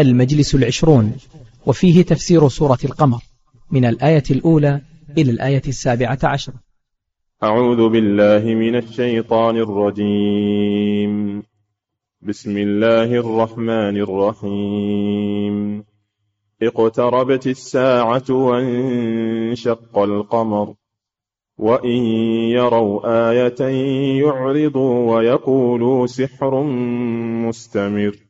المجلس العشرون وفيه تفسير سورة القمر من الآية الأولى إلى الآية السابعة عشر أعوذ بالله من الشيطان الرجيم. بسم الله الرحمن الرحيم. اقتربت الساعة وانشق القمر وإن يروا آية يعرضوا ويقولوا سحر مستمر.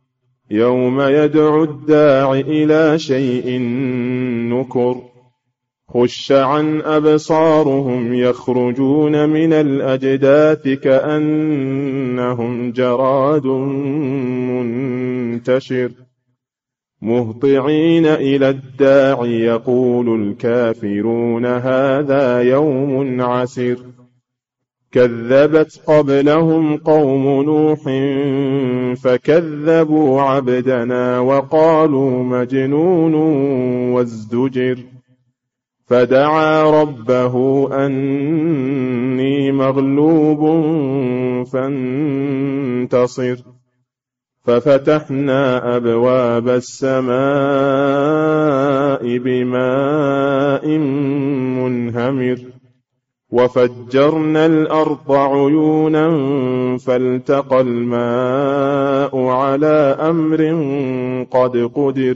يوم يدعو الداع إلى شيء نكر خش عن أبصارهم يخرجون من الأجداث كأنهم جراد منتشر مهطعين إلى الداع يقول الكافرون هذا يوم عسر كذبت قبلهم قوم نوح فكذبوا عبدنا وقالوا مجنون وازدجر فدعا ربه أني مغلوب فانتصر ففتحنا أبواب السماء بماء منهمر وفجرنا الأرض عيونا فالتقى الماء على أمر قد قدر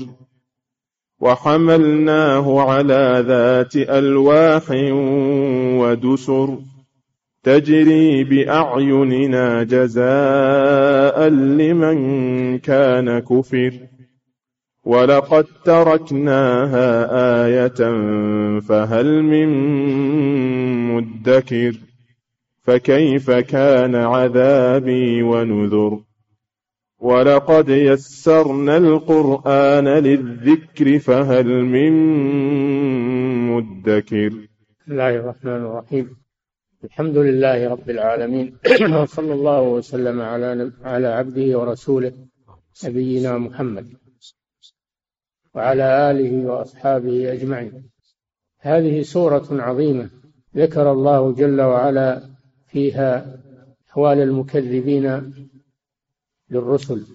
وحملناه على ذات ألواح ودسر تجري بأعيننا جزاء لمن كان كفر ولقد تركناها آية فهل من مدكر فكيف كان عذابي ونذر ولقد يسرنا القرآن للذكر فهل من مدكر بسم الله الرحمن الرحيم الحمد لله رب العالمين وصلى الله وسلم على على عبده ورسوله نبينا محمد وعلى آله وأصحابه أجمعين هذه سورة عظيمة ذكر الله جل وعلا فيها أحوال المكذبين للرسل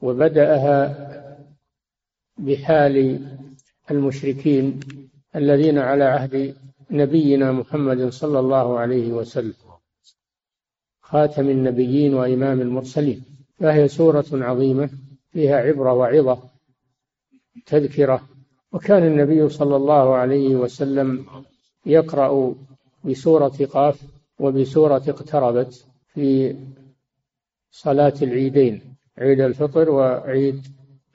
وبدأها بحال المشركين الذين على عهد نبينا محمد صلى الله عليه وسلم خاتم النبيين وإمام المرسلين. فهي سورة عظيمة فيها عبرة وعظة تذكرة. وكان النبي صلى الله عليه وسلم يقرأ بسورة قاف وبسورة اقتربت في صلاة العيدين عيد الفطر وعيد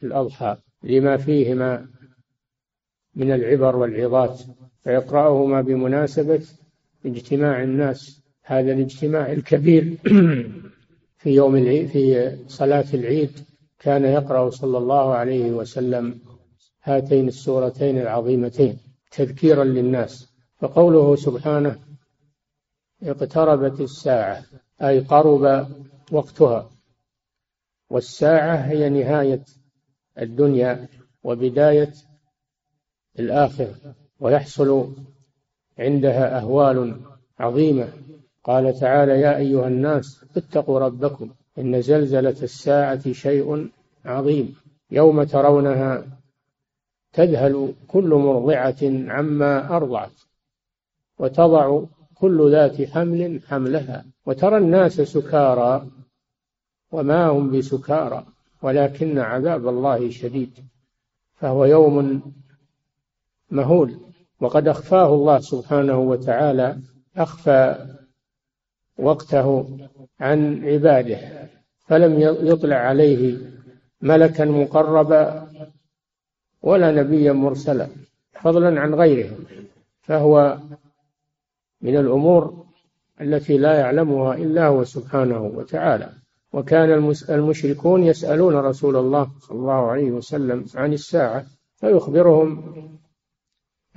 الأضحى لما فيهما من العبر والعظات. فيقرأهما بمناسبة اجتماع الناس هذا الاجتماع الكبير في يوم العيد في صلاة العيد كان يقرأ صلى الله عليه وسلم هاتين السورتين العظيمتين تذكيرا للناس. فقوله سبحانه اقتربت الساعة أي قرب وقتها. والساعة هي نهاية الدنيا وبداية الآخرة ويحصل عندها أهوال عظيمة. قال تعالى يا أيها الناس اتقوا ربكم إن زلزلة الساعة شيء عظيم. يوم ترونها تذهل كل مرضعة عما أرضعت. وتضع كل ذات حمل حملها وترى الناس سكارى وما هم بسكارى ولكن عذاب الله شديد فهو يوم مهول. وقد أخفاه الله سبحانه وتعالى أخفى وقته عن عباده فلم يطلع عليه ملكا مقربا ولا نبيا مرسلا فضلا عن غيرهم فهو من الأمور التي لا يعلمها إلا هو سبحانه وتعالى. وكان المشركون يسألون رسول الله صلى الله عليه وسلم عن الساعة فيخبرهم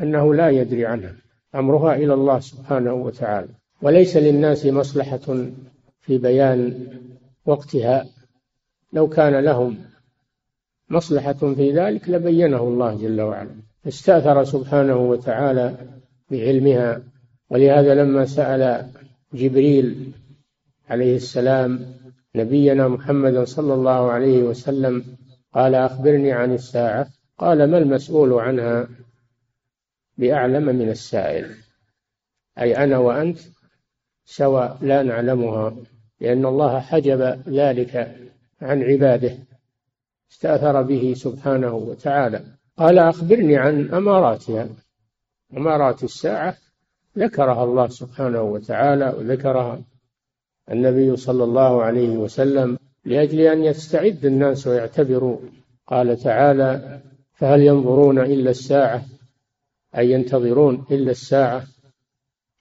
أنه لا يدري عنها أمرها إلى الله سبحانه وتعالى. وليس للناس مصلحة في بيان وقتها. لو كان لهم مصلحة في ذلك لبينه الله جل وعلا. استأثر سبحانه وتعالى بعلمها ولهذا لما سأل جبريل عليه السلام نبينا محمدا صلى الله عليه وسلم قال أخبرني عن الساعة قال ما المسؤول عنها؟ بأعلم من السائل. أي أنا وأنت سواء لا نعلمها لأن الله حجب ذلك عن عباده استأثر به سبحانه وتعالى. قال أخبرني عن أماراتها. أمارات الساعة ذكرها الله سبحانه وتعالى وذكرها النبي صلى الله عليه وسلم لأجل أن يستعد الناس ويعتبروا. قال تعالى فهل ينظرون إلا الساعة؟ أي ينتظرون إلا الساعة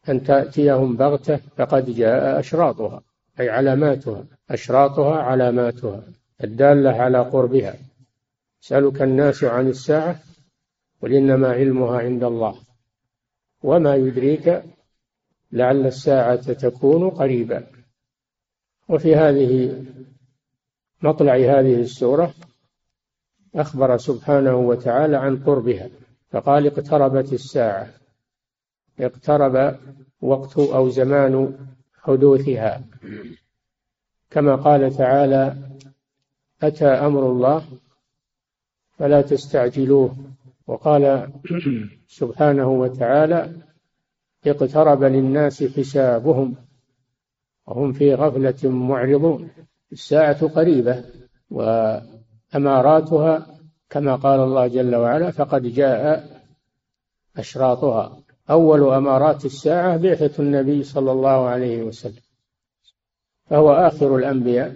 أن تأتيهم بغتة فقد جاء أشراطها أي علاماتها أشراطها علاماتها الدالة على قربها. سألك الناس عن الساعة قل إنما علمها عند الله. وما يدريك لعل الساعة تكون قريبا. وفي هذه مطلع هذه السورة أخبر سبحانه وتعالى عن قربها فقال اقتربت الساعة. اقترب وقت أو زمان حدوثها. كما قال تعالى أتى أمر الله فلا تستعجلوه. وقال سبحانه وتعالى اقترب للناس حسابهم وهم في غفلة معرضون. الساعة قريبة وأماراتها كما قال الله جل وعلا فقد جاء أشراطها. أول أمارات الساعة بعثة النبي صلى الله عليه وسلم فهو آخر الأنبياء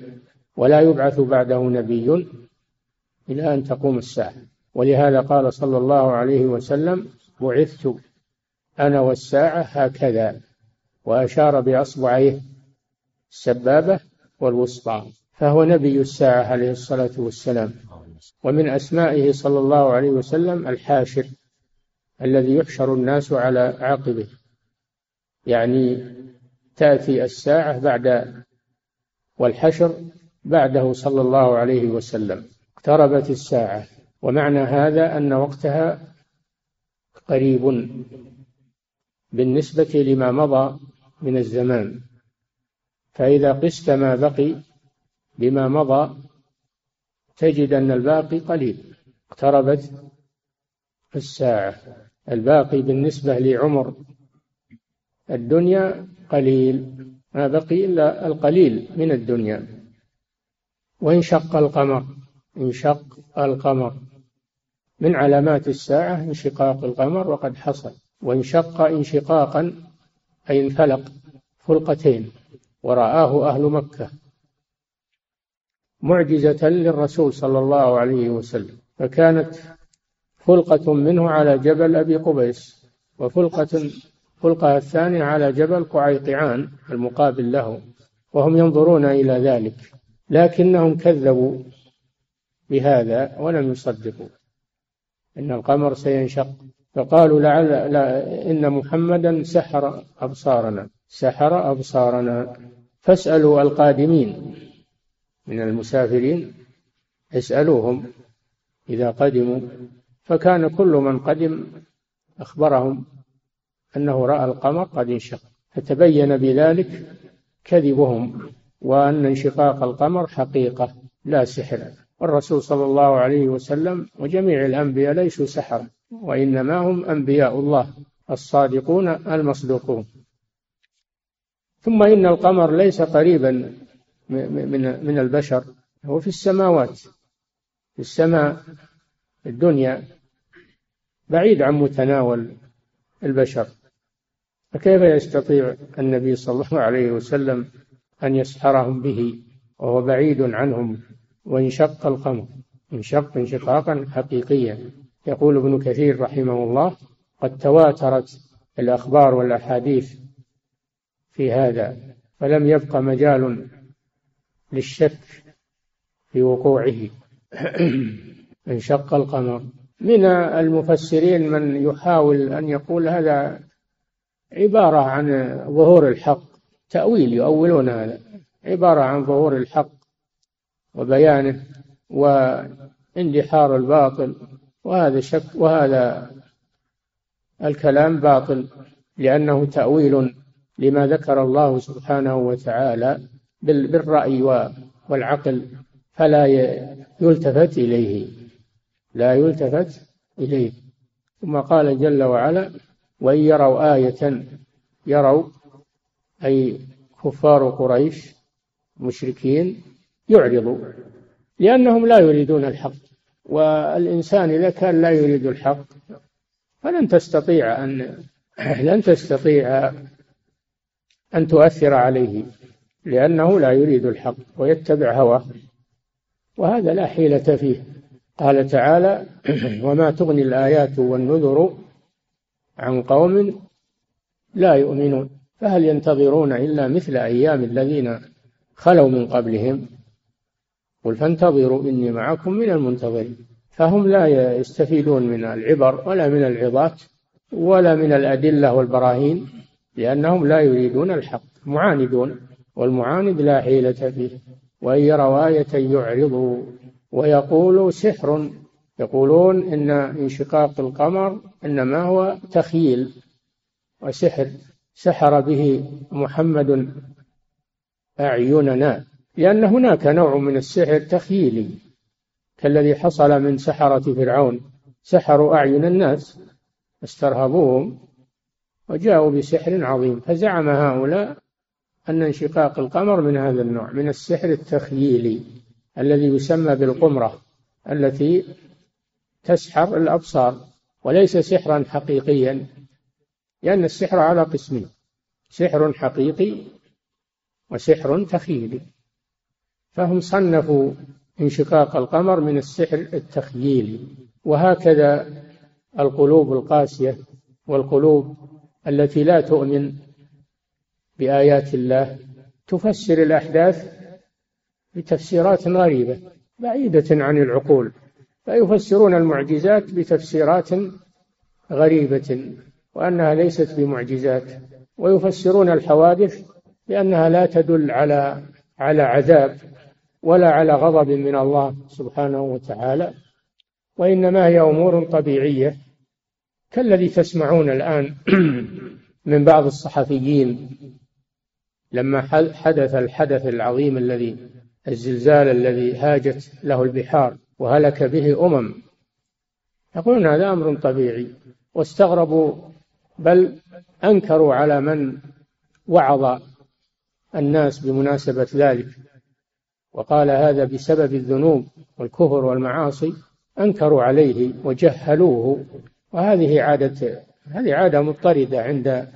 ولا يبعث بعده نبي إلى أن تقوم الساعة. ولهذا قال صلى الله عليه وسلم بعثت أنا والساعة هكذا وأشار بأصبعيه السبابة والوسطى فهو نبي الساعة عليه الصلاة والسلام. ومن أسمائه صلى الله عليه وسلم الحاشر الذي يحشر الناس على عقبه يعني تأتي الساعة بعد والحشر بعده صلى الله عليه وسلم. اقتربت الساعة ومعنى هذا أن وقتها قريب بالنسبة لما مضى من الزمان. فإذا قست ما بقي بما مضى تجد أن الباقي قليل. اقتربت الساعة. الباقي بالنسبة لعمر الدنيا قليل. ما بقي إلا القليل من الدنيا. وانشق القمر. انشق القمر. من علامات الساعة انشقاق القمر وقد حصل وانشق انشقاقا أي انفلق فلقتين ورآه أهل مكة معجزة للرسول صلى الله عليه وسلم. فكانت فلقة منه على جبل أبي قبيس وفلقة فلقة الثانية على جبل قعيقعان المقابل له وهم ينظرون إلى ذلك لكنهم كذبوا بهذا ولم يصدقوا. إن القمر سينشق. فقالوا لعل لا إن محمدا سحر أبصارنا. سحر أبصارنا. فاسألوا القادمين. من المسافرين اسألوهم إذا قدموا. فكان كل من قدم أخبرهم أنه رأى القمر قد انشق. فتبين بذلك كذبهم وأن انشقاق القمر حقيقة لا سحر. والرسول صلى الله عليه وسلم وجميع الأنبياء ليسوا سحرة وإنما هم أنبياء الله الصادقون المصدوقون. ثم إن القمر ليس قريبا من من البشر هو في السماوات في السماء الدنيا بعيد عن متناول البشر. فكيف يستطيع النبي صلى الله عليه وسلم أن يسحرهم به وهو بعيد عنهم؟ وانشق القمر انشق انشقاقا حقيقيا. يقول ابن كثير رحمه الله قد تواترت الأخبار والأحاديث في هذا فلم يبق مجال للشك في وقوعه. انشق القمر. من المفسرين من يحاول أن يقول هذا عبارة عن ظهور الحق تأويل يؤولون هذا عبارة عن ظهور الحق. وبيانه واندحار الباطل وهذا شك وهذا الكلام باطل لأنه تأويل لما ذكر الله سبحانه وتعالى بالرأي والعقل فلا يلتفت إليه لا يلتفت إليه. ثم قال جل وعلا وإن يروا آية يروا أي كفار قريش مشركين يعرضوا لأنهم لا يريدون الحق والإنسان إذا كان لا يريد الحق فلن تستطيع أن لن تستطيع أن تؤثر عليه لأنه لا يريد الحق ويتبع هواه وهذا لا حيلة فيه. قال تعالى وما تغني الآيات والنذر عن قوم لا يؤمنون. فهل ينتظرون إلا مثل أيام الذين خلوا من قبلهم؟ قل فانتظروا إني معكم من المنتظرين. فهم لا يستفيدون من العبر ولا من العظات ولا من الأدلة والبراهين لأنهم لا يريدون الحق معاندون والمعاند لا حيلة فيه. وإن يروا آية يعرضوا ويقولوا سحر يقولون إن انشقاق القمر إنما هو تخييل وسحر. سحر به محمد أعيننا. لأن هناك نوع من السحر تخييلي كالذي حصل من سحرة فرعون. سحروا أعين الناس استرهبوهم وجاءوا بسحر عظيم. فزعم هؤلاء أن انشقاق القمر من هذا النوع من السحر التخييلي الذي يسمى بالقمرة التي تسحر الأبصار وليس سحرا حقيقيا لأن السحر على قسمين سحر حقيقي وسحر تخيلي. فهم صنفوا انشقاق القمر من السحر التخييلي وهكذا القلوب القاسية والقلوب التي لا تؤمن بآيات الله تفسر الأحداث بتفسيرات غريبة بعيدة عن العقول فيفسرون المعجزات بتفسيرات غريبة وأنها ليست بمعجزات ويفسرون الحوادث بأنها لا تدل على على عذاب. ولا على غضب من الله سبحانه وتعالى وإنما هي أمور طبيعية كالذي تسمعون الآن من بعض الصحفيين لما حدث الحدث العظيم الذي الزلزال الذي هاجت له البحار وهلك به أمم. يقولون هذا أمر طبيعي واستغربوا بل أنكروا على من وعظ الناس بمناسبة ذلك. وقال هذا بسبب الذنوب والكفر والمعاصي أنكروا عليه وجهلوه. وهذه عادة هذه عادة مضطردة عند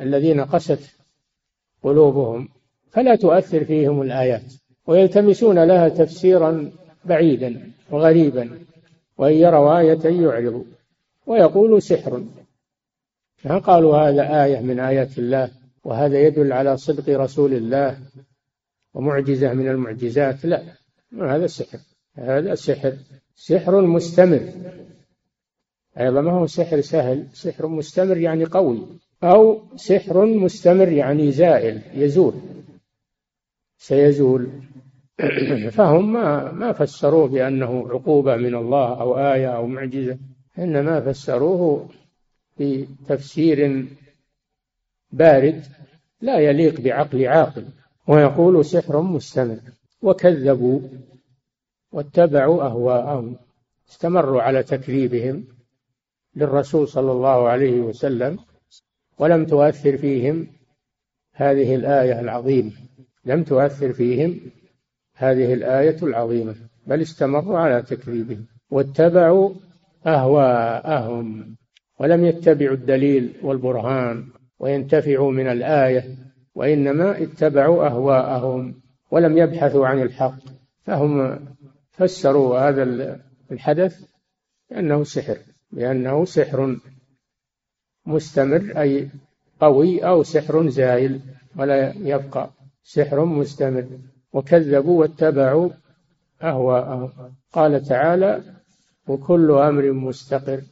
الذين قست قلوبهم. فلا تؤثر فيهم الآيات. ويلتمسون لها تفسيرا بعيدا وغريبا وإن يروا آية يعرضوا ويقولوا سحر. قالوا هذا آية من آيات الله وهذا يدل على صدق رسول الله. ومعجزة من المعجزات لا هذا سحر هذا سحر سحر مستمر. أيضا ما هو سحر سهل سحر مستمر يعني قوي أو سحر مستمر يعني زائل يزول. سيزول. فهم ما ما فسروه بأنه عقوبة من الله أو آية أو معجزة إنما فسروه بتفسير بارد لا يليق بعقل عاقل. ويقول سحر مستمر. وكذبوا واتبعوا أهواءهم. استمروا على تكذيبهم للرسول صلى الله عليه وسلم. ولم تؤثر فيهم هذه الآية العظيمة. لم تؤثر فيهم هذه الآية العظيمة. بل استمروا على تكذيبهم. واتبعوا أهواءهم. ولم يتبعوا الدليل والبرهان. وينتفعوا من الآية. وإنما اتبعوا أهواءهم ولم يبحثوا عن الحق فهم فسروا هذا الحدث بأنه سحر بأنه سحر مستمر أي قوي أو سحر زائل ولا يبقى سحر مستمر. وكذبوا واتبعوا أهواءهم. قال تعالى وكل أمر مستقر.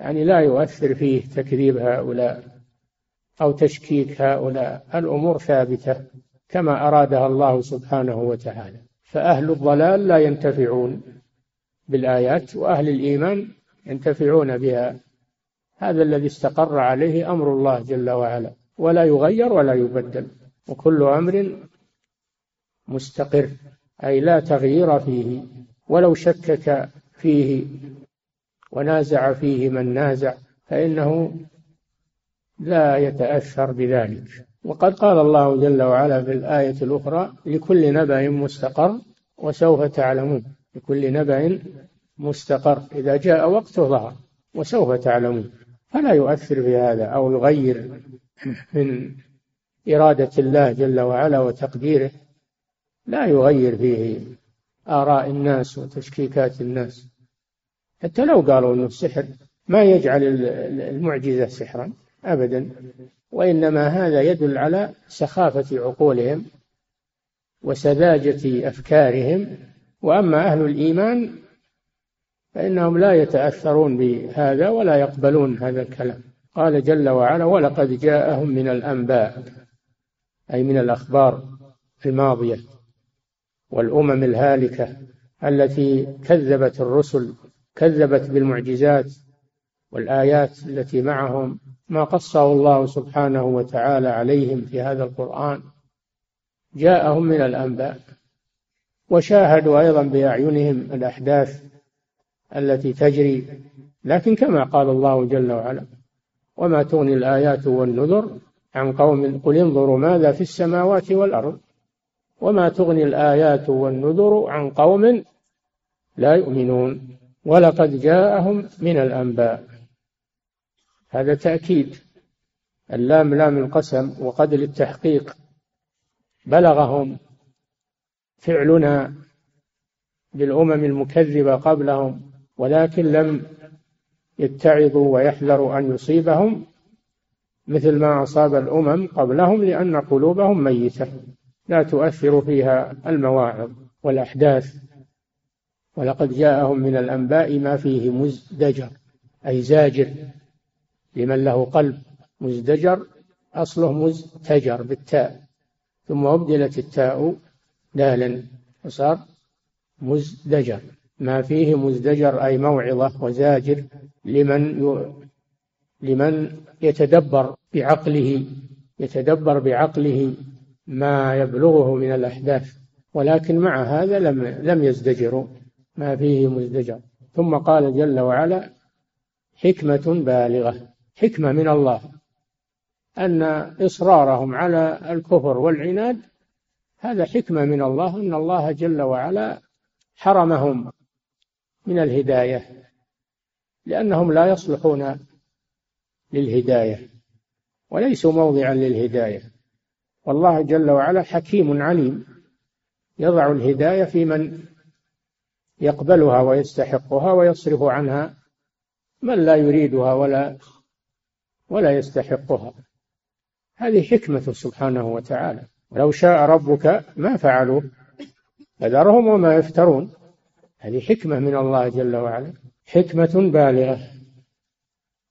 يعني لا يؤثر فيه تكذيب هؤلاء. أو تشكيك هؤلاء. الأمور ثابتة كما أرادها الله سبحانه وتعالى. فأهل الضلال لا ينتفعون بالآيات وأهل الإيمان ينتفعون بها. هذا الذي استقر عليه أمر الله جل وعلا. ولا يغير ولا يبدل. وكل أمر مستقر. أي لا تغيير فيه. ولو شكك فيه ونازع فيه من نازع فإنه لا يتأثر بذلك. وقد قال الله جل وعلا في الآية الأخرى لكل نبأ مستقر وسوف تعلمون. لكل نبأ مستقر. إذا جاء وقته ظهر وسوف تعلمون. فلا يؤثر في هذا أو يغير من إرادة الله جل وعلا وتقديره. لا يغير فيه آراء الناس وتشكيكات الناس. حتى لو قالوا أنه سحر ما يجعل المعجزة سحرا. أبدا. وإنما هذا يدل على سخافة عقولهم وسذاجة أفكارهم. وأما أهل الإيمان فإنهم لا يتأثرون بهذا ولا يقبلون هذا الكلام. قال جل وعلا ولقد جاءهم من الأنباء أي من الأخبار الماضية والأمم الهالكة التي كذبت الرسل كذبت بالمعجزات والآيات التي معهم ما قصه الله سبحانه وتعالى عليهم في هذا القرآن جاءهم من الأنباء وشاهدوا أيضا بأعينهم الأحداث التي تجري لكن كما قال الله جل وعلا وما تغني الآيات والنذر عن قوم قل انظروا ماذا في السماوات والأرض وما تغني الآيات والنذر عن قوم لا يؤمنون ولقد جاءهم من الأنباء. هذا تأكيد. اللام لام القسم وقد للتحقيق بلغهم فعلنا بالأمم المكذبة قبلهم ولكن لم يتعظوا ويحذروا أن يصيبهم مثل ما أصاب الأمم قبلهم لأن قلوبهم ميتة. لا تؤثر فيها المواعظ والأحداث. ولقد جاءهم من الأنباء ما فيه مزدجر أي زاجر. لمن له قلب مزدجر أصله مزتجر بالتاء. ثم أبدلت التاء دالا فصار مزدجر. ما فيه مزدجر أي موعظة وزاجر لمن ي... لمن يتدبر بعقله يتدبر بعقله ما يبلغه من الأحداث. ولكن مع هذا لم لم يزدجروا. ما فيه مزدجر. ثم قال جل وعلا حكمة بالغة. حكمة من الله أن إصرارهم على الكفر والعناد هذا حكمة من الله أن الله جل وعلا حرمهم من الهداية لأنهم لا يصلحون للهداية وليسوا موضعا للهداية. والله جل وعلا حكيم عليم يضع الهداية في من يقبلها ويستحقها ويصرف عنها من لا يريدها ولا ولا يستحقها. هذه حكمته سبحانه وتعالى. ولو شاء ربك ما فعلوا فذرهم وما يفترون. هذه حكمة من الله جل وعلا. حكمة بالغة.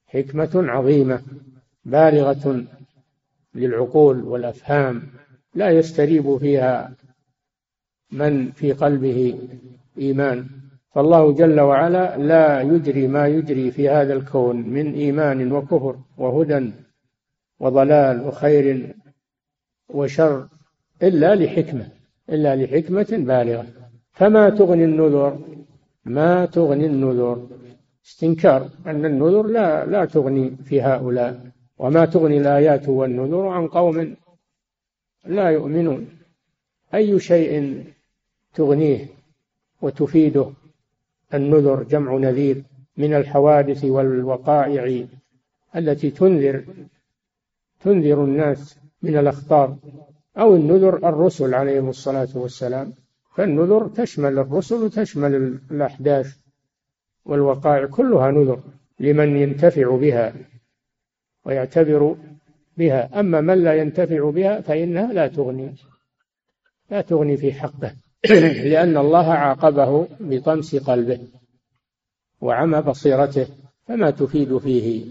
حكمة عظيمة. بالغة للعقول والأفهام. لا يستريب فيها من في قلبه إيمان. فالله جل وعلا لا يجري ما يجري في هذا الكون من إيمان وكفر وهدى وضلال وخير وشر إلا لحكمة إلا لحكمة بالغة. فما تغني النذر؟ ما تغني النذر. استنكار أن النذر لا لا تغني في هؤلاء. وما تغني الآيات والنذر عن قوم لا يؤمنون. أي شيء تغنيه وتفيده النذر جمع نذير من الحوادث والوقائع التي تنذر تنذر الناس من الأخطار أو النذر الرسل عليهم الصلاة والسلام. فالنذر تشمل الرسل وتشمل الأحداث والوقائع كلها نذر لمن ينتفع بها ويعتبر بها. أما من لا ينتفع بها فإنها لا تغني لا تغني في حقه. لأن الله عاقبه بطمس قلبه وعمى بصيرته فما تفيد فيه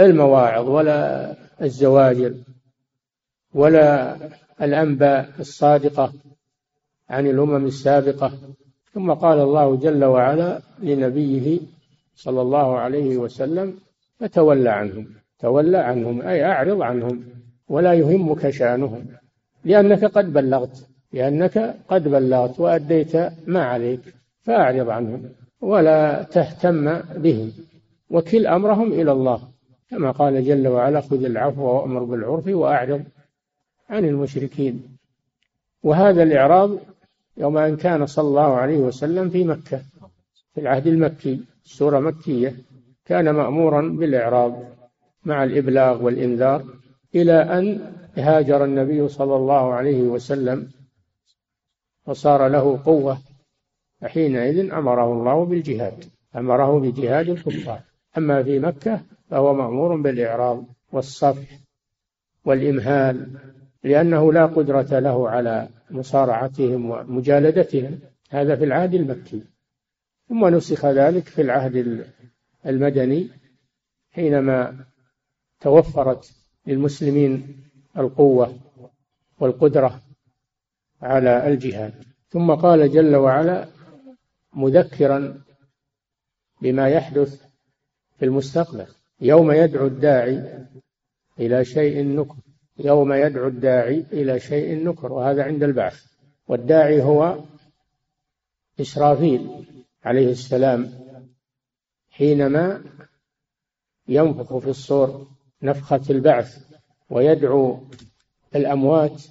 المواعظ ولا الزواجر ولا الأنباء الصادقة عن الأمم السابقة. ثم قال الله جل وعلا لنبيه صلى الله عليه وسلم فتولى عنهم تولى عنهم أي أعرض عنهم ولا يهمك شأنهم لأنك قد بلغت لأنك قد بلغت وأديت ما عليك فأعرض عنهم ولا تهتم بهم. وكل أمرهم إلى الله. كما قال جل وعلا خذ العفو وأمر بالعرف وأعرض عن المشركين. وهذا الإعراض يوم أن كان صلى الله عليه وسلم في مكة في العهد المكي السورة مكية كان مأمورا بالإعراض مع الإبلاغ والإنذار إلى أن هاجر النبي صلى الله عليه وسلم وصار له قوة. فحينئذ أمره الله بالجهاد أمره بجهاد الكفار. أما في مكة فهو مأمور بالإعراض والصفح والإمهال لأنه لا قدرة له على مصارعتهم ومجالدتهم. هذا في العهد المكي. ثم نسخ ذلك في العهد المدني حينما توفرت للمسلمين القوة والقدرة. على الجهاد. ثم قال جل وعلا مذكرا بما يحدث في المستقبل. يوم يدعو الداعي إلى شيء نكر. يوم يدعو الداعي إلى شيء نكر وهذا عند البعث. والداعي هو إسرافيل عليه السلام حينما ينفخ في الصور نفخة البعث ويدعو الأموات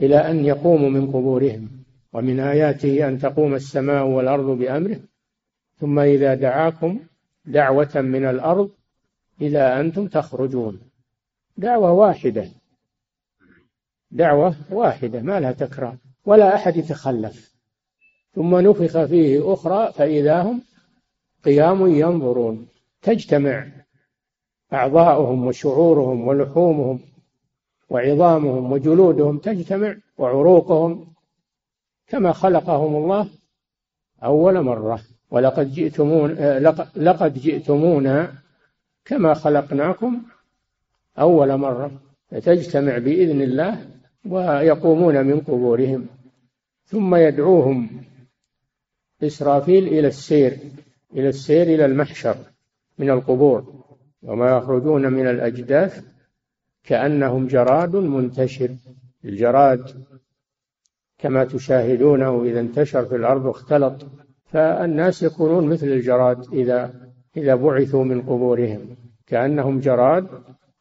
إلى أن يقوموا من قبورهم ومن آياته أن تقوم السماء والأرض بأمره. ثم إذا دعاكم دعوة من الأرض إذا أنتم تخرجون. دعوة واحدة. دعوة واحدة ما لها تكرار ولا أحد يتخلف. ثم نفخ فيه أخرى فإذا هم قيام ينظرون. تجتمع أعضاؤهم وشعورهم ولحومهم. وعظامهم وجلودهم تجتمع وعروقهم كما خلقهم الله أول مرة. ولقد جئتمون لقد جئتمونا كما خلقناكم أول مرة. فتجتمع بإذن الله ويقومون من قبورهم. ثم يدعوهم إسرافيل إلى السير إلى السير إلى المحشر من القبور. وما يخرجون من الأجداث كأنهم جراد منتشر. الجراد كما تشاهدونه إذا انتشر في الأرض واختلط فالناس يكونون مثل الجراد إذا إذا بعثوا من قبورهم. كأنهم جراد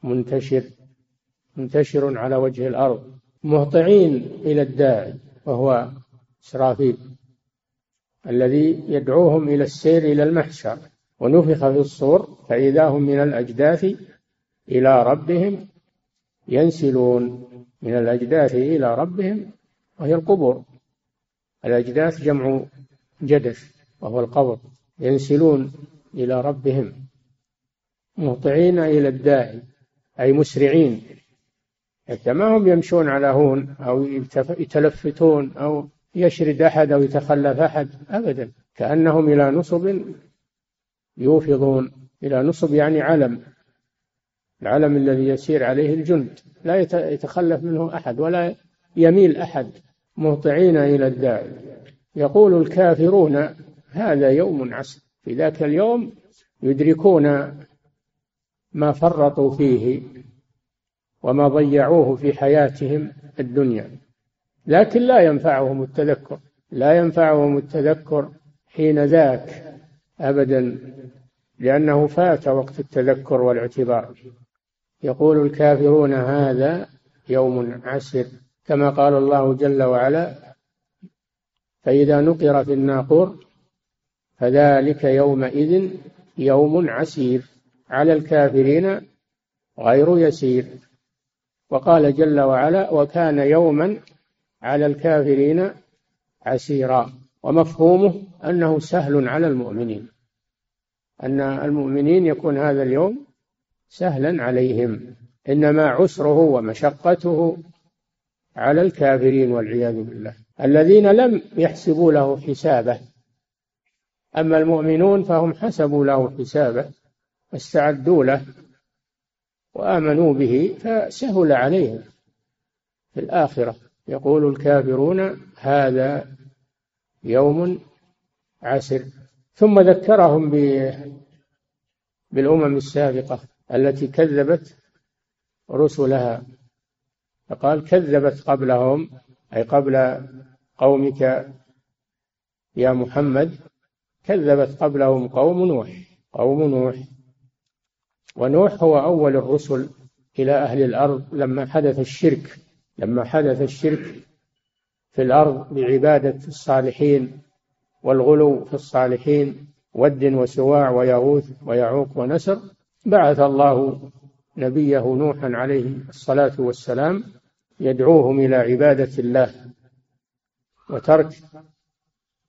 منتشر منتشر على وجه الأرض. مهطعين إلى الداعي وهو إسرافيل الذي يدعوهم إلى السير إلى المحشر. ونفخ في الصور فإذا هم من الأجداث إلى ربهم ينسلون من الأجداث إلى ربهم وهي القبور. الأجداث جمع جدث وهو القبر. ينسلون إلى ربهم مهطعين إلى الداعي أي مسرعين. حتى ما هم يمشون على هون أو يتلفتون أو يشرد أحد أو يتخلف أحد أبدا. كأنهم إلى نصب يوفضون. إلى نصب يعني علم. العلم الذي يسير عليه الجند. لا يتخلف منه أحد ولا يميل أحد مهطعين إلى الداعي. يقول الكافرون هذا يوم عسر. في ذاك اليوم يدركون ما فرطوا فيه وما ضيعوه في حياتهم الدنيا. لكن لا ينفعهم التذكر. لا ينفعهم التذكر حين ذاك أبدا لأنه فات وقت التذكر والاعتبار. يقول الكافرون هذا يوم عسر كما قال الله جل وعلا فإذا نقر في الناقور فذلك يومئذ يوم عسير على الكافرين غير يسير. وقال جل وعلا وكان يوما على الكافرين عسيرا. ومفهومه أنه سهل على المؤمنين أن المؤمنين يكون هذا اليوم سهلا عليهم. إنما عسره ومشقته على الكافرين والعياذ بالله. الذين لم يحسبوا له حسابه. أما المؤمنون فهم حسبوا له حسابه واستعدوا له وآمنوا به فسهل عليهم. في الآخرة يقول الكافرون هذا يوم عسر. ثم ذكرهم بالأمم السابقة. التي كذبت رسلها. فقال كذبت قبلهم أي قبل قومك يا محمد كذبت قبلهم قوم نوح. قوم نوح. ونوح هو أول الرسل إلى أهل الأرض لما حدث الشرك لما حدث الشرك في الأرض بعبادة الصالحين والغلو في الصالحين ود وسواع ويغوث ويعوق ونسر. بعث الله نبيه نوحا عليه الصلاة والسلام يدعوهم إلى عبادة الله وترك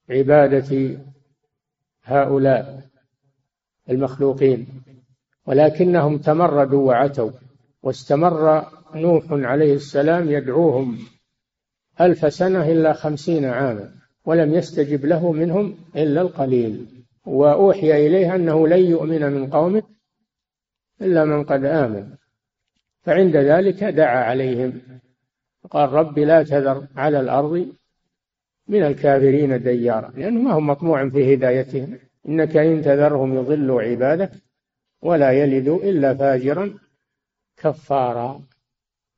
عبادة هؤلاء المخلوقين ولكنهم تمردوا وعتوا واستمر نوح عليه السلام يدعوهم ألف سنة إلا خمسين عاما ولم يستجب له منهم إلا القليل. وأوحي إليه أنه لن يؤمن من قومك إلا من قد آمن. فعند ذلك دعا عليهم. قال رب لا تذر على الأرض من الكافرين ديارا. لأنه ما هم مطموع في هدايتهم. إنك إن تذرهم يضلوا عبادك ولا يلدوا إلا فاجرا كفارا.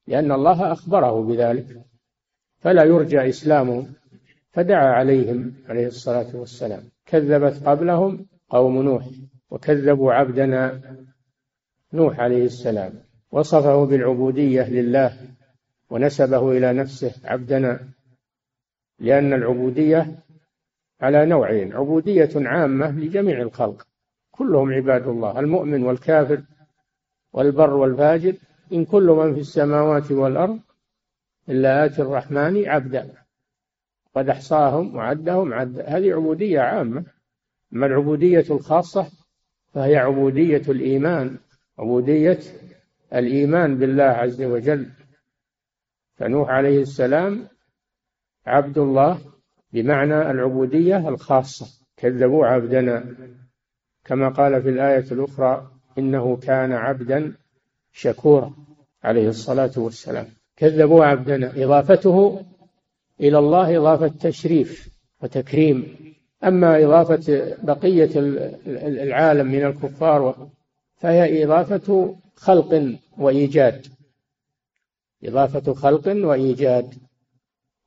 لأن الله أخبره بذلك. فلا يرجى إسلامهم فدعا عليهم عليه الصلاة والسلام. كذبت قبلهم قوم نوح. وكذبوا عبدنا نوح عليه السلام وصفه بالعبودية لله ونسبه إلى نفسه عبدنا لأن العبودية على نوعين عبودية عامة لجميع الخلق كلهم عباد الله المؤمن والكافر والبر والفاجر إن كل من في السماوات والأرض إلا آتي الرحمن عبدا قد أحصاهم وعدهم عدا هذه عبودية عامة أما العبودية الخاصة فهي عبودية الإيمان عبودية الإيمان بالله عز وجل. فنوح عليه السلام عبد الله بمعنى العبودية الخاصة كذبوا عبدنا. كما قال في الآية الأخرى إنه كان عبدا شكورا عليه الصلاة والسلام. كذبوا عبدنا. إضافته إلى الله إضافة تشريف وتكريم. أما إضافة بقية العالم من الكفار فهي إضافة خلق وإيجاد. إضافة خلق وإيجاد.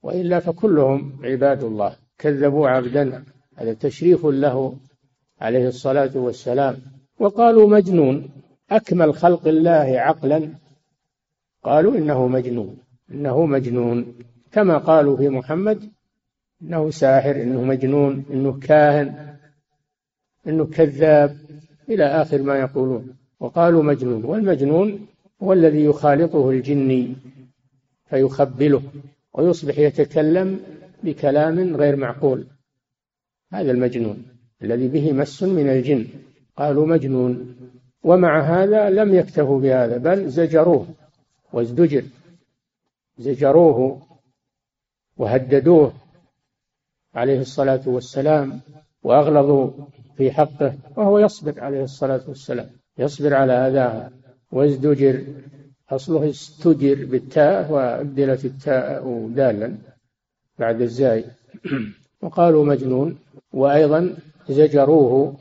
وإلا فكلهم عباد الله. كذبوا عبدا هذا تشريف له عليه الصلاة والسلام. وقالوا مجنون. أكمل خلق الله عقلا. قالوا إنه مجنون. إنه مجنون. كما قالوا في محمد إنه ساحر إنه مجنون إنه كاهن إنه كذاب. إلى آخر ما يقولون. وقالوا مجنون. والمجنون هو الذي يخالطه الجني فيخبله ويصبح يتكلم بكلام غير معقول. هذا المجنون الذي به مس من الجن. قالوا مجنون. ومع هذا لم يكتفوا بهذا بل زجروه وازدجر. زجروه وهددوه عليه الصلاة والسلام وأغلظوا في حقه وهو يصبر عليه الصلاة والسلام. يصبر على أذاها وازدجر. أصله استجر بالتاء وأبدلت التاء دالا بعد الزاي. وقالوا مجنون. وأيضا زجروه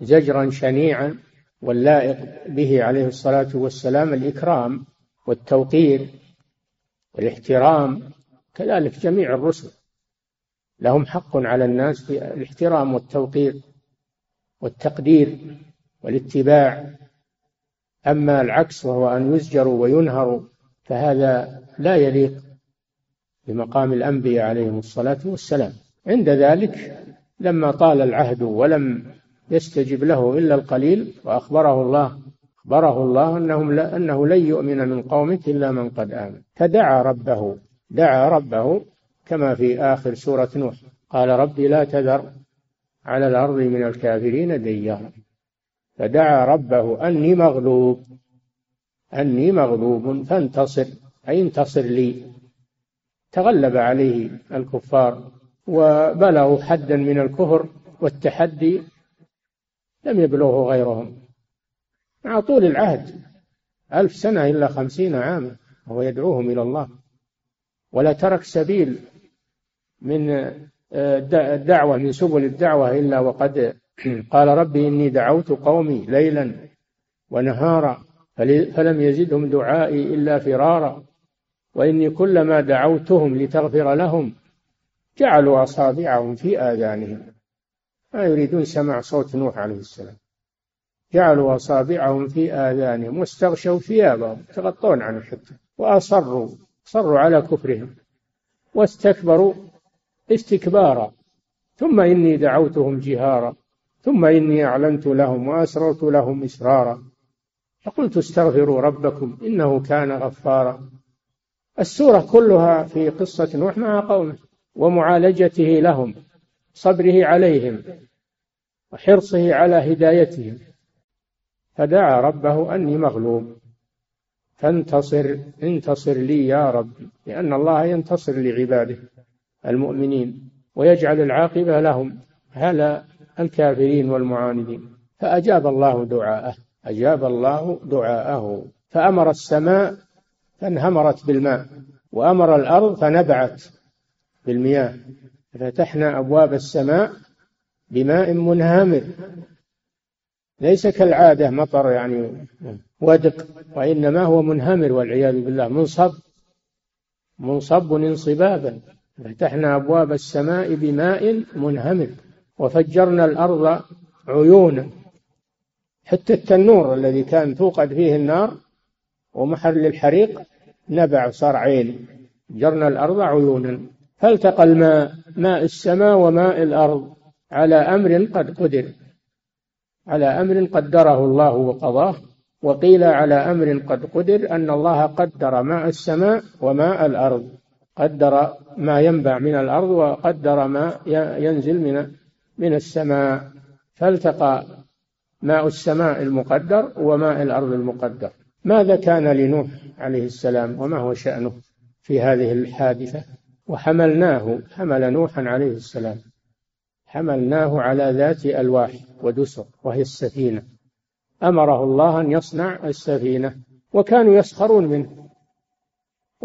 زجرا شنيعا واللائق به عليه الصلاة والسلام الإكرام والتوقير والإحترام. كذلك جميع الرسل. لهم حق على الناس في الاحترام والتوقير. والتقدير والاتباع. أما العكس وهو أن يزجروا وينهروا فهذا لا يليق بمقام الأنبياء عليهم الصلاة والسلام. عند ذلك لما طال العهد ولم يستجب له إلا القليل وأخبره الله أخبره الله أنهم لا أنه لن يؤمن من قومك إلا من قد آمن. فدعا ربه دعا ربه كما في آخر سورة نوح. قال ربي لا تذر على الأرض من الكافرين ديارا فدعا ربه أني مغلوب أني مغلوب فانتصر أي انتصر لي. تغلب عليه الكفار وبلغوا حدا من الكفر والتحدي لم يبلغه غيرهم. مع طول العهد ألف سنة إلا خمسين عاما وهو يدعوهم إلى الله. ولا ترك سبيل من الدعوة من سبل الدعوة إلا وقد قال ربي إني دعوت قومي ليلا ونهارا فلم يزدهم دعائي إلا فرارا وإني كلما دعوتهم لتغفر لهم جعلوا أصابعهم في آذانهم. ما يريدون سماع صوت نوح عليه السلام. جعلوا أصابعهم في آذانهم واستغشوا ثيابهم تغطون عن الحتة وأصروا صروا على كفرهم واستكبروا استكبارا. ثم إني دعوتهم جهارا. ثم إني أعلنت لهم وأسررت لهم إسرارا. فقلت استغفروا ربكم إنه كان غفارا. السورة كلها في قصة نوح مع قومه ومعالجته لهم صبره عليهم وحرصه على هدايتهم. فدعا ربه أني مغلوب. فانتصر انتصر لي يا ربي لأن الله ينتصر لعباده. المؤمنين ويجعل العاقبة لهم هلا الكافرين والمعاندين. فأجاب الله دعاءه أجاب الله دعاءه. فأمر السماء فانهمرت بالماء وأمر الأرض فنبعت بالمياه. فتحنا أبواب السماء بماء منهمر. ليس كالعادة مطر يعني ودق وإنما هو منهمر والعياذ بالله منصب منصب انصبابا. فتحنا أبواب السماء بماء منهمر وفجرنا الأرض عيونا. حتى التنور الذي كان توقد فيه النار ومحل الحريق نبع صار عين. جرنا الأرض عيونا. فالتقى الماء ماء السماء وماء الأرض على أمر قد قدر. على أمر قدره الله وقضاه. وقيل على أمر قد قدر أن الله قدر ماء السماء وماء الأرض. قدر ما ينبع من الأرض وقدر ما ينزل من من السماء فالتقى ماء السماء المقدر وماء الأرض المقدر. ماذا كان لنوح عليه السلام وما هو شأنه في هذه الحادثة؟ وحملناه حمل نوحا عليه السلام. حملناه على ذات ألواح ودسر وهي السفينة. أمره الله أن يصنع السفينة وكانوا يسخرون منه.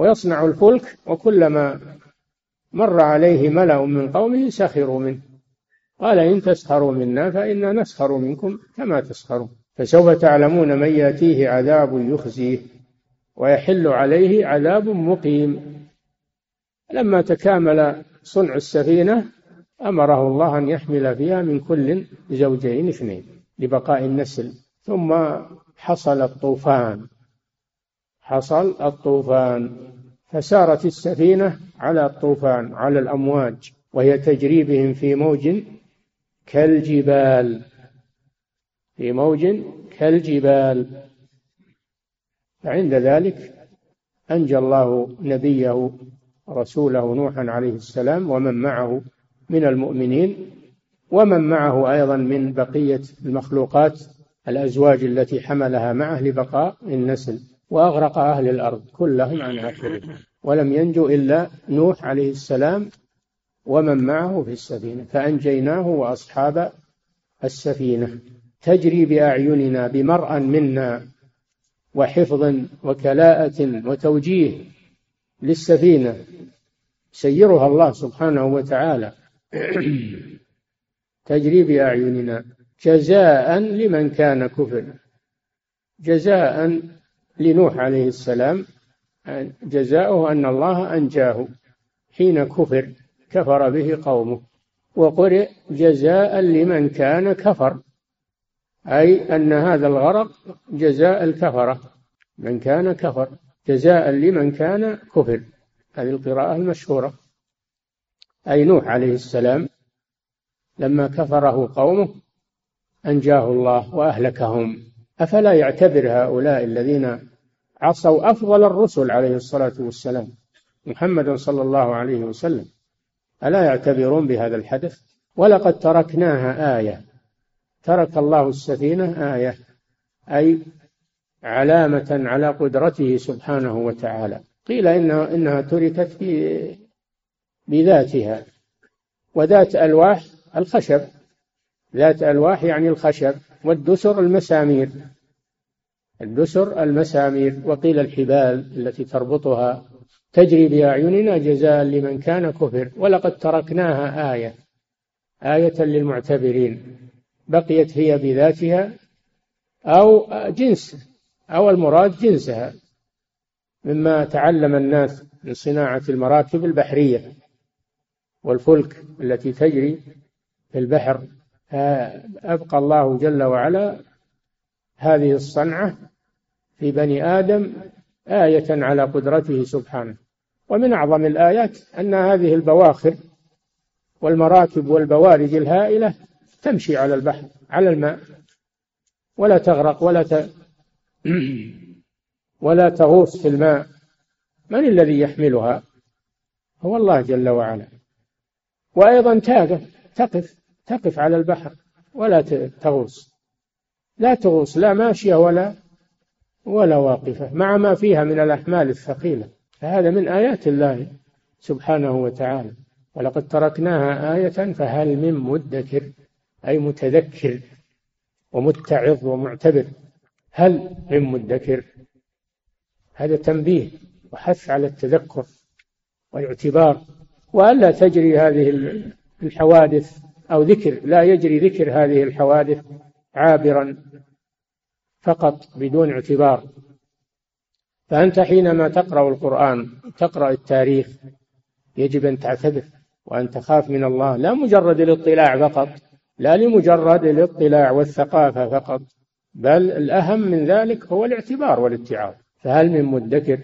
ويصنع الفلك وكلما مر عليه ملأ من قومه سخروا منه. قال إن تسخروا منا فإنا نسخر منكم كما تسخرون. فسوف تعلمون من يأتيه عذاب يخزيه ويحل عليه عذاب مقيم. لما تكامل صنع السفينة أمره الله أن يحمل فيها من كل زوجين اثنين لبقاء النسل. ثم حصل الطوفان. حصل الطوفان فسارت السفينة على الطوفان على الأمواج وهي تجري بهم في موج كالجبال. في موج كالجبال. فعند ذلك أنجى الله نبيه رسوله نوحا عليه السلام ومن معه من المؤمنين ومن معه أيضا من بقية المخلوقات الأزواج التي حملها معه لبقاء النسل. وأغرق أهل الأرض كلهم عن آخره ولم ينجو إلا نوح عليه السلام ومن معه في السفينة. فأنجيناه وأصحاب السفينة. تجري بأعيننا بمرأ منا وحفظ وكلاءة وتوجيه للسفينة. سيرها الله سبحانه وتعالى. تجري بأعيننا جزاء لمن كان كفر. جزاء لنوح عليه السلام جزاؤه أن الله أنجاه حين كفر كفر به قومه وقرئ جزاء لمن كان كفر. أي أن هذا الغرق جزاء الكفرة من كان كفر جزاء لمن كان كفر. هذه القراءة المشهورة. أي نوح عليه السلام لما كفره قومه أنجاه الله وأهلكهم. أفلا يعتبر هؤلاء الذين عصوا أفضل الرسل عليه الصلاة والسلام محمد صلى الله عليه وسلم؟ ألا يعتبرون بهذا الحدث؟ ولقد تركناها آية. ترك الله السفينة آية. أي علامة على قدرته سبحانه وتعالى. قيل إنها, إنها تركت بذاتها. وذات ألواح الخشب. ذات ألواح يعني الخشب. والدسر المسامير. الدسر المسامير وقيل الحبال التي تربطها تجري بأعيننا جزاء لمن كان كفر ولقد تركناها آية آية للمعتبرين. بقيت هي بذاتها أو جنس أو المراد جنسها مما تعلم الناس من صناعة المراكب البحرية والفلك التي تجري في البحر. أبقى الله جل وعلا هذه الصنعة في بني آدم آية على قدرته سبحانه. ومن أعظم الآيات أن هذه البواخر والمراكب والبوارج الهائلة تمشي على البحر على الماء. ولا تغرق ولا ت... ولا تغوص في الماء. من الذي يحملها؟ هو الله جل وعلا. وأيضا تقف تقف. تقف على البحر ولا تغوص. لا تغوص لا ماشية ولا ولا واقفة مع ما فيها من الأحمال الثقيلة. فهذا من آيات الله سبحانه وتعالى. ولقد تركناها آية فهل من مدكر أي متذكر ومتعظ ومعتبر. هل من مدكر؟ هذا تنبيه وحث على التذكر والاعتبار. وألا تجري هذه الحوادث أو ذكر لا يجري ذكر هذه الحوادث عابرا فقط بدون اعتبار. فأنت حينما تقرأ القرآن تقرأ التاريخ يجب أن تعتبر وأن تخاف من الله لا مجرد الاطلاع فقط لا لمجرد الاطلاع والثقافة فقط بل الأهم من ذلك هو الاعتبار والاتعاظ. فهل من مدكر؟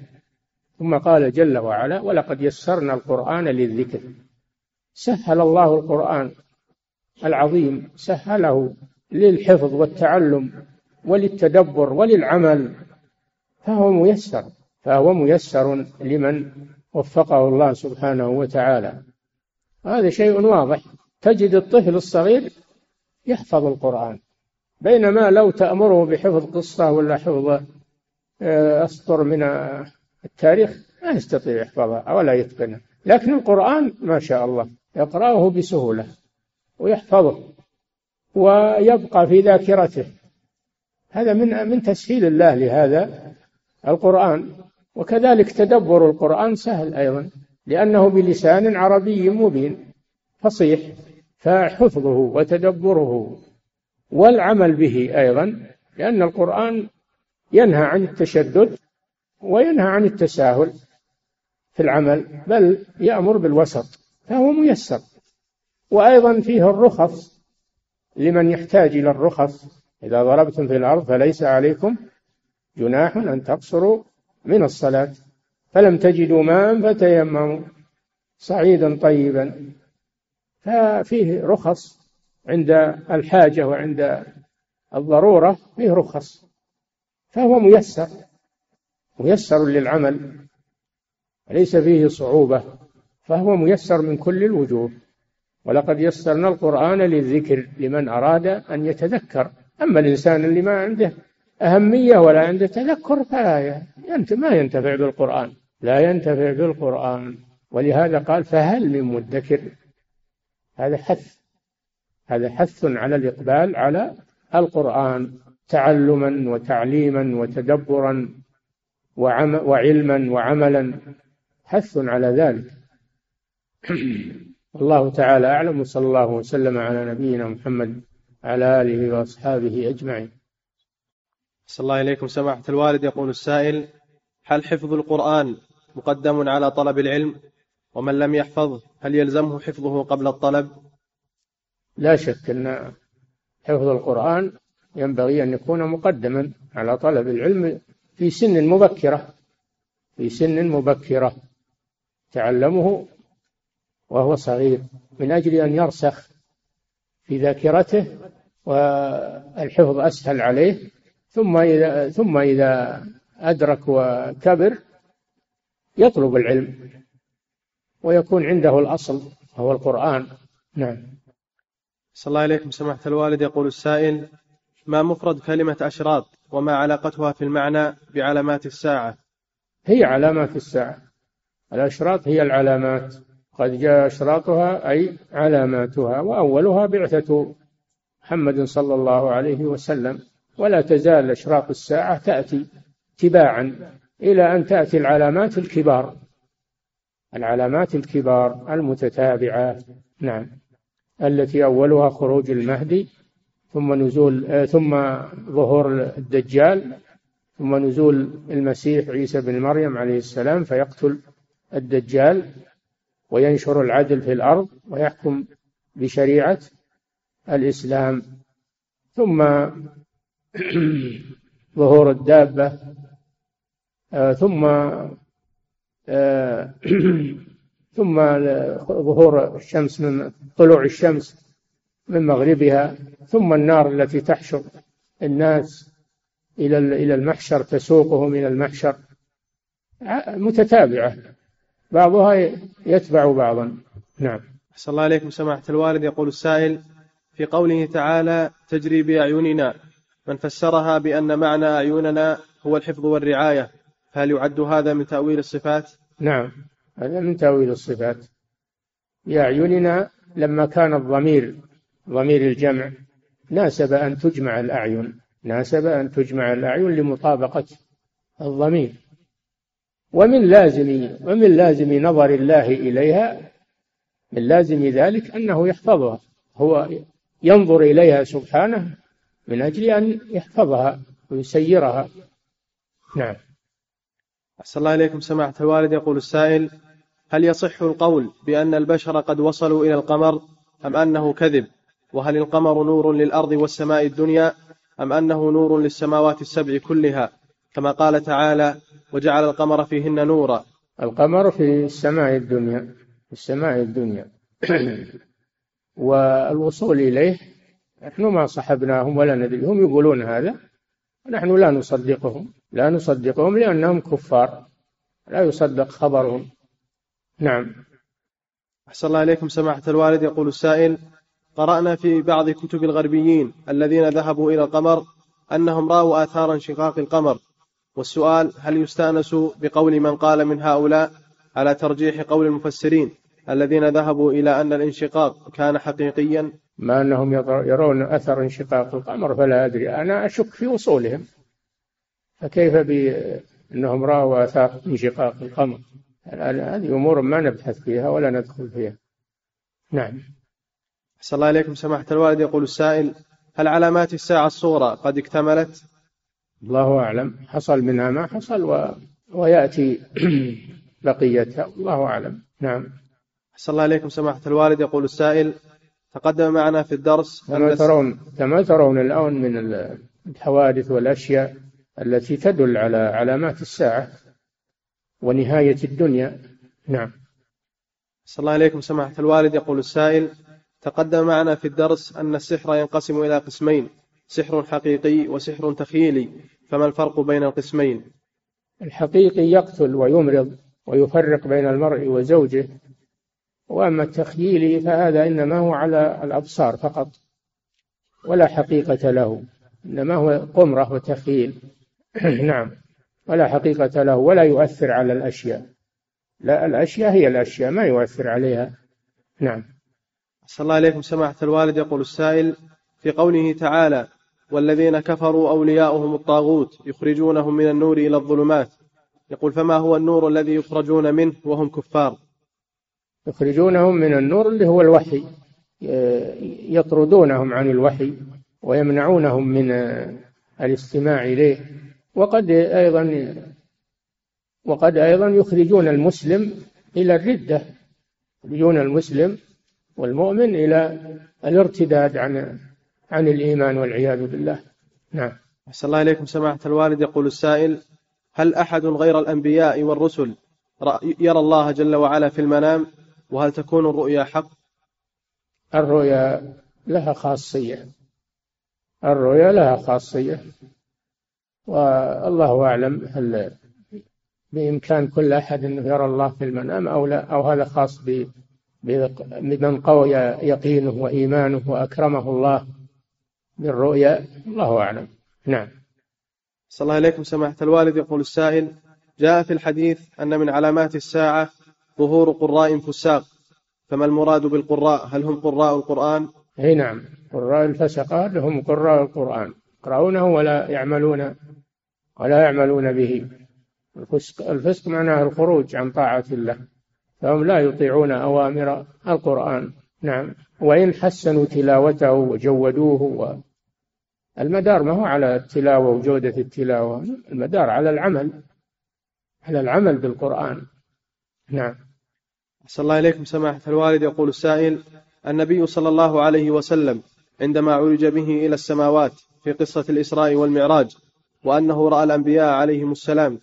ثم قال جل وعلا ولقد يسرنا القرآن للذكر. سهل الله القرآن. العظيم سهله للحفظ والتعلم وللتدبر وللعمل فهو ميسر فهو ميسر لمن وفقه الله سبحانه وتعالى. هذا شيء واضح. تجد الطفل الصغير يحفظ القرآن بينما لو تأمره بحفظ قصة ولا حفظ آه، أسطر من التاريخ ما يستطيع يحفظها ولا يتقنها. لكن القرآن ما شاء الله يقرأه بسهولة. ويحفظه ويبقى في ذاكرته. هذا من من تسهيل الله لهذا القرآن. وكذلك تدبر القرآن سهل أيضا لأنه بلسان عربي مبين فصيح فحفظه وتدبره والعمل به أيضا لأن القرآن ينهى عن التشدد وينهى عن التساهل في العمل بل يأمر بالوسط فهو ميسر. وأيضا فيه الرخص لمن يحتاج إلى الرخص. إذا ضربتم في الأرض فليس عليكم جناح أن تقصروا من الصلاة. فلم تجدوا ماء فتيمموا صعيدا طيبا. ففيه رخص عند الحاجة وعند الضرورة فيه رخص. فهو ميسر ميسر للعمل ليس فيه صعوبة. فهو ميسر من كل الوجوه. ولقد يسرنا القرآن للذكر لمن أراد أن يتذكر. أما الإنسان اللي ما عنده أهمية ولا عنده تذكر فلا ما ينتفع بالقرآن. لا ينتفع بالقرآن. ولهذا قال فهل من مدكر؟ هذا حث. هذا حث على الإقبال على القرآن. تعلما وتعليما وتدبرا وعلما وعملا. حث على ذلك. الله تعالى أعلم وصلى الله وسلم على نبينا محمد على آله وأصحابه أجمعين. صلى الله إليكم سماحة الوالد يقول السائل هل حفظ القرآن مقدم على طلب العلم؟ ومن لم يحفظه هل يلزمه حفظه قبل الطلب؟ لا شك أن حفظ القرآن ينبغي أن يكون مقدما على طلب العلم في سن مبكرة في سن مبكرة. تعلمه وهو صغير من أجل أن يرسخ في ذاكرته والحفظ أسهل عليه. ثم إذا ثم إذا أدرك وكبر يطلب العلم ويكون عنده الأصل هو القرآن. نعم. صلى الله عليكم سماحة الوالد. يقول السائل ما مفرد كلمة أشراط وما علاقتها في المعنى بعلامات الساعة؟ هي علامات الساعة. الأشراط هي العلامات. قد جاء أشراطها أي علاماتها وأولها بعثة محمد صلى الله عليه وسلم. ولا تزال أشراط الساعة تأتي تباعا إلى أن تأتي العلامات الكبار. العلامات الكبار المتتابعة نعم التي أولها خروج المهدي ثم نزول ثم ظهور الدجال ثم نزول المسيح عيسى بن مريم عليه السلام فيقتل الدجال. وينشر العدل في الأرض ويحكم بشريعة الإسلام. ثم ظهور الدابة آه، ثم آه، ثم ظهور الشمس من طلوع الشمس من مغربها ثم النار التي تحشر الناس إلى إلى المحشر تسوقهم إلى المحشر. متتابعة. بعضها يتبع بعضا. نعم. أحسن الله عليكم. سماحة الوالد يقول السائل في قوله تعالى تجري بأعيننا من فسرها بأن معنى أعيننا هو الحفظ والرعاية فهل يعد هذا من تأويل الصفات؟ نعم. هذا من تأويل الصفات. بأعيننا لما كان الضمير ضمير الجمع ناسب أن تجمع الأعين ناسب أن تجمع الأعين لمطابقة الضمير. ومن لازم ومن لازم نظر الله إليها من لازم ذلك أنه يحفظها. هو ينظر إليها سبحانه من أجل أن يحفظها ويسيرها. نعم. أحسن الله إليكم. سماحة الوالد يقول السائل هل يصح القول بأن البشر قد وصلوا إلى القمر أم أنه كذب؟ وهل القمر نور للأرض والسماء الدنيا أم أنه نور للسماوات السبع كلها؟ كما قال تعالى وجعل القمر فيهن نورا. القمر في السماء الدنيا في السماء الدنيا. والوصول إليه نحن ما صحبناهم ولا ندري. هم يقولون هذا نحن لا نصدقهم. لا نصدقهم لأنهم كفار. لا يصدق خبرهم. نعم. أحسن الله إليكم سماحة الوالد. يقول السائل قرأنا في بعض كتب الغربيين الذين ذهبوا إلى القمر أنهم رأوا آثار انشقاق القمر. والسؤال هل يستأنس بقول من قال من هؤلاء على ترجيح قول المفسرين الذين ذهبوا إلى أن الانشقاق كان حقيقيا؟ ما أنهم يرون أثر انشقاق القمر فلا أدري. أنا أشك في وصولهم. فكيف بأنهم رأوا آثار انشقاق القمر؟ هذه أمور ما نبحث فيها ولا ندخل فيها. نعم. أحسن الله إليكم سماحة الوالد. يقول السائل هل علامات الساعة الصغرى قد اكتملت؟ الله أعلم. حصل منها ما حصل و... ويأتي بقيتها. الله أعلم. نعم. أحسن الله إليكم سماحة الوالد. يقول السائل تقدم معنا في الدرس كما ترون كما ترون الآن من الحوادث والأشياء التي تدل على علامات الساعة ونهاية الدنيا. نعم. أحسن الله إليكم سماحة الوالد. يقول السائل تقدم معنا في الدرس أن السحر ينقسم إلى قسمين. سحر حقيقي وسحر تخيلي فما الفرق بين القسمين؟ الحقيقي يقتل ويمرض ويفرق بين المرء وزوجه وأما التخييلي فهذا إنما هو على الأبصار فقط ولا حقيقة له إنما هو قمرة وتخيل نعم ولا حقيقة له ولا يؤثر على الأشياء. لا الأشياء هي الأشياء ما يؤثر عليها. نعم. صلى الله عليكم سماحة الوالد يقول السائل في قوله تعالى والذين كفروا أولياؤهم الطاغوت يخرجونهم من النور إلى الظلمات. يقول فما هو النور الذي يخرجون منه وهم كفار؟ يخرجونهم من النور اللي هو الوحي يطردونهم عن الوحي ويمنعونهم من الاستماع إليه. وقد أيضا وقد أيضا يخرجون المسلم إلى الردة يخرجون المسلم والمؤمن إلى الارتداد عن عن الإيمان والعياذ بالله. نعم. أحسن الله إليكم سماحة الوالد. يقول السائل هل أحد غير الأنبياء والرسل يرى الله جل وعلا في المنام؟ وهل تكون الرؤيا حق؟ الرؤيا لها خاصية. الرؤيا لها خاصية. والله أعلم هل بإمكان كل أحد أنه يرى الله في المنام أو لا أو هذا خاص بمن قوي يقينه وإيمانه وأكرمه الله. بالرؤيا الله أعلم. نعم. صلى الله عليكم سماحة الوالد. يقول السائل جاء في الحديث أن من علامات الساعة ظهور قراء فساق. فما المراد بالقراء؟ هل هم قراء القرآن؟ إي نعم. قراء الفسقة هم قراء القرآن. يقرؤونه ولا يعملون ولا يعملون به. الفسق الفسق معناه الخروج عن طاعة الله. فهم لا يطيعون أوامر القرآن. نعم. وإن حسنوا تلاوته وجودوه و المدار ما هو على التلاوة وجودة التلاوة المدار على العمل على العمل بالقرآن. نعم. أحسن الله إليكم سماحة الوالد. يقول السائل النبي صلى الله عليه وسلم عندما عرج به إلى السماوات في قصة الإسراء والمعراج وأنه رأى الأنبياء عليهم السلام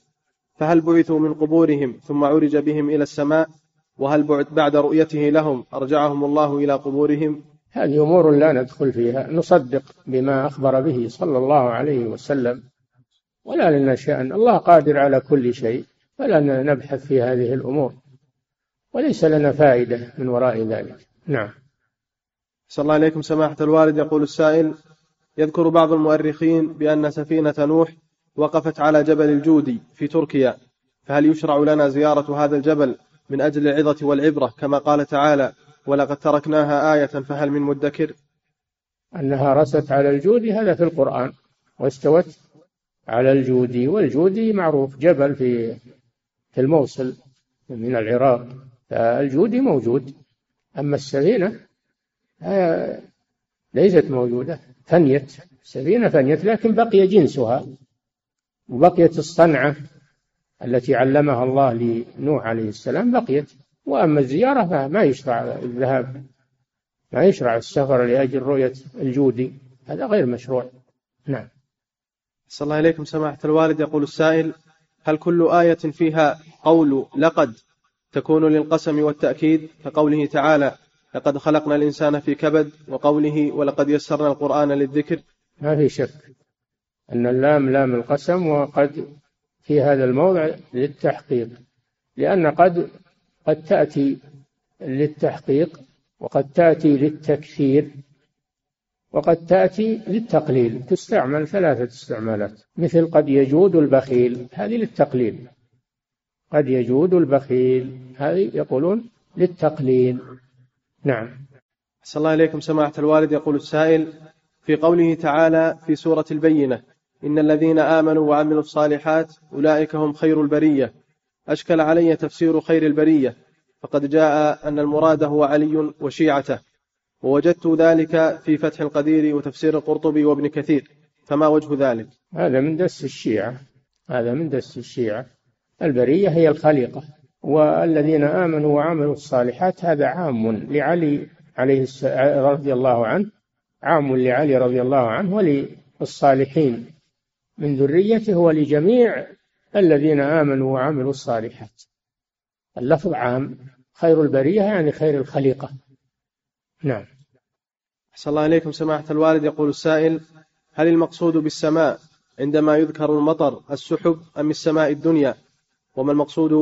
فهل بعثوا من قبورهم ثم عرج بهم إلى السماء؟ وهل بعد رؤيته لهم أرجعهم الله إلى قبورهم؟ هذه أمور لا ندخل فيها نصدق بما أخبر به صلى الله عليه وسلم. ولا لنا شأن الله قادر على كل شيء فلا نبحث في هذه الأمور. وليس لنا فائدة من وراء ذلك. نعم. صلى الله عليكم. سماحة الوالد يقول السائل يذكر بعض المؤرخين بأن سفينة نوح وقفت على جبل الجودي في تركيا فهل يشرع لنا زيارة هذا الجبل من أجل العظة والعبرة كما قال تعالى ولقد تركناها آية فهل من مدكر؟ أنها رست على الجودي هذا في القرآن. واستوت على الجودي والجودي معروف جبل في في الموصل من العراق. فالجودي موجود أما السفينة ليست موجودة. فنيت السفينة فنيت لكن بقي جنسها. وبقيت الصنعة التي علمها الله لنوح عليه السلام بقيت. وأما الزيارة فما يشرع الذهاب ما يشرع السفر لأجل رؤية الجودي هذا غير مشروع. نعم. صلى الله إليكم سماحة الوالد. يقول السائل هل كل آية فيها قول لقد تكون للقسم والتأكيد؟ كقوله تعالى لقد خلقنا الإنسان في كبد وقوله ولقد يسرنا القرآن للذكر. ما في شك أن اللام لام القسم وقد في هذا الموضع للتحقيق لأن قد قد تأتي للتحقيق وقد تأتي للتكثير وقد تأتي للتقليل. تستعمل ثلاثة استعمالات. مثل قد يجود البخيل هذه للتقليل. قد يجود البخيل هذه يقولون للتقليل. نعم. صلى الله إليكم سماحة الوالد. يقول السائل في قوله تعالى في سورة البينة إن الذين آمنوا وعملوا الصالحات أولئك هم خير البرية. أشكل علي تفسير خير البرية فقد جاء أن المراد هو علي وشيعته ووجدت ذلك في فتح القدير وتفسير القرطبي وابن كثير فما وجه ذلك؟ هذا من دس الشيعة هذا من دس الشيعة. البرية هي الخليقة والذين آمنوا وعملوا الصالحات هذا عام لعلي عليه رضي الله عنه عام لعلي رضي الله عنه وللصالحين. من ذريته ولجميع الذين آمنوا وعملوا الصالحات. اللفظ عام خير البرية يعني خير الخليقة. نعم. أحسن الله إليكم سماحة الوالد. يقول السائل هل المقصود بالسماء عندما يذكر المطر السحب أم السماء الدنيا؟ وما المقصود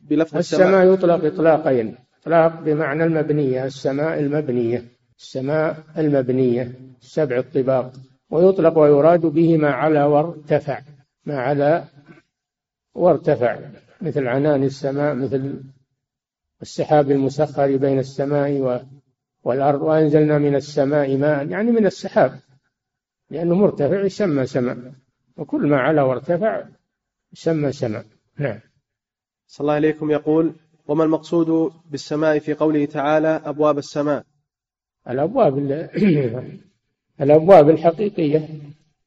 بلفظ السماء؟ السماء يطلق إطلاقين. إطلاق بمعنى المبنية السماء المبنية السماء المبنية سبع الطباق. ويطلق ويراد به ما علا وارتفع ما علا وارتفع مثل عنان السماء مثل السحاب المسخر بين السماء والأرض وأنزلنا من السماء ماء يعني من السحاب لأنه مرتفع يسمى سماء وكل ما علا وارتفع يسمى سماء. نعم. صلى الله عليكم. يقول وما المقصود بالسماء في قوله تعالى أبواب السماء؟ الأبواب الأبواب الحقيقية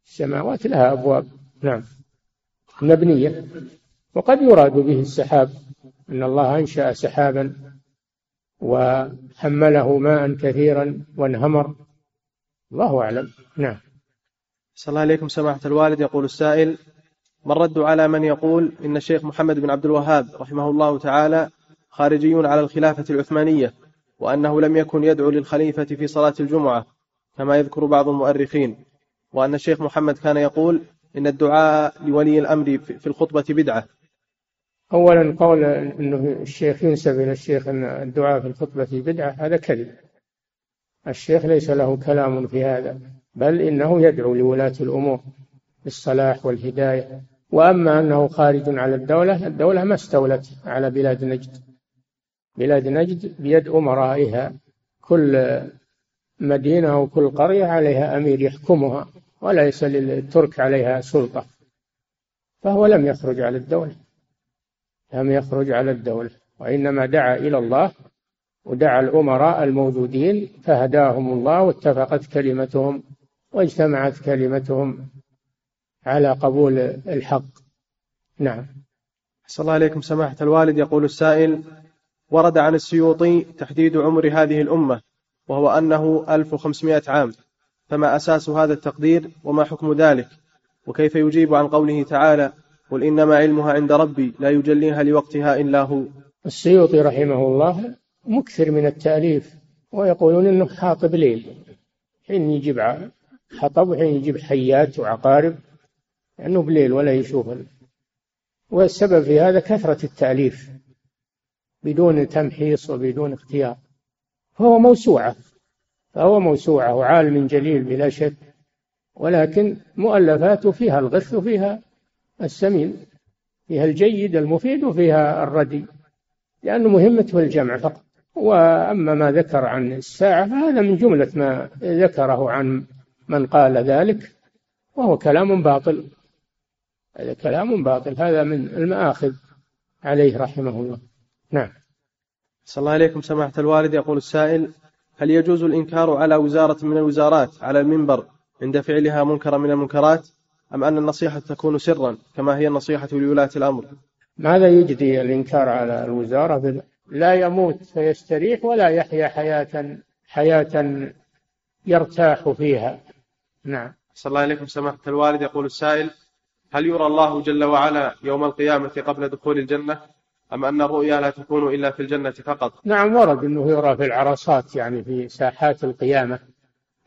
السماوات لها أبواب. نعم. مبنية. وقد يراد به السحاب أن الله أنشأ سحابا وحمله ماء كثيرا وانهمر. الله أعلم. نعم. صلى الله عليكم سماحة الوالد. يقول السائل ما الرد على من يقول إن الشيخ محمد بن عبد الوهاب رحمه الله تعالى خارجي على الخلافة العثمانية وأنه لم يكن يدعو للخليفة في صلاة الجمعة كما يذكر بعض المؤرخين وأن الشيخ محمد كان يقول إن الدعاء لولي الأمر في الخطبة بدعة أولا قول أنه الشيخ ينسب إلى الشيخ أن الدعاء في الخطبة بدعة هذا كذب. الشيخ ليس له كلام في هذا بل إنه يدعو لولاة الأمور بالصلاح والهداية. وأما أنه خارج على الدولة الدولة ما استولت على بلاد نجد. بلاد نجد بيد أمرائها. كل مدينة أو كل قرية عليها أمير يحكمها وليس للترك عليها سلطة. فهو لم يخرج على الدولة. لم يخرج على الدولة وإنما دعا إلى الله ودعا الأمراء الموجودين فهداهم الله واتفقت كلمتهم واجتمعت كلمتهم على قبول الحق. نعم. صلى الله عليكم سماحة الوالد. يقول السائل ورد عن السيوطي تحديد عمر هذه الأمة وهو أنه 1500 عام. فما أساس هذا التقدير وما حكم ذلك؟ وكيف يجيب عن قوله تعالى قل إنما علمها عند ربي لا يجليها لوقتها إلا هو. السيوطي رحمه الله مكثر من التأليف ويقولون إنه حاطب ليل. حين يجيب حطب وحين يجيب حيات وعقارب لأنه يعني بليل ولا يشوف والسبب في هذا كثرة التأليف بدون تمحيص وبدون اختيار. فهو موسوعة فهو موسوعة وعالم جليل بلا شك ولكن مؤلفاته فيها الغث وفيها السمين فيها الجيد المفيد وفيها الردي لأنه مهمته الجمع فقط. وأما ما ذكر عن الساعة فهذا من جملة ما ذكره عن من قال ذلك وهو كلام باطل. هذا كلام باطل هذا من المآخذ عليه رحمه الله. نعم. صلى الله عليكم سماحة الوالد. يقول السائل هل يجوز الإنكار على وزارة من الوزارات على المنبر عند فعلها منكرا من المنكرات؟ أم أن النصيحة تكون سرا كما هي النصيحة لولاة الأمر؟ ماذا يجدي الإنكار على الوزارة؟ لا يموت فيستريح ولا يحيا حياة حياة يرتاح فيها. نعم. صلى الله عليكم. سماحة الوالد يقول السائل هل يرى الله جل وعلا يوم القيامة قبل دخول الجنة؟ أم أن الرؤيا لا تكون إلا في الجنة فقط؟ نعم ورد أنه يرى في العرصات يعني في ساحات القيامة.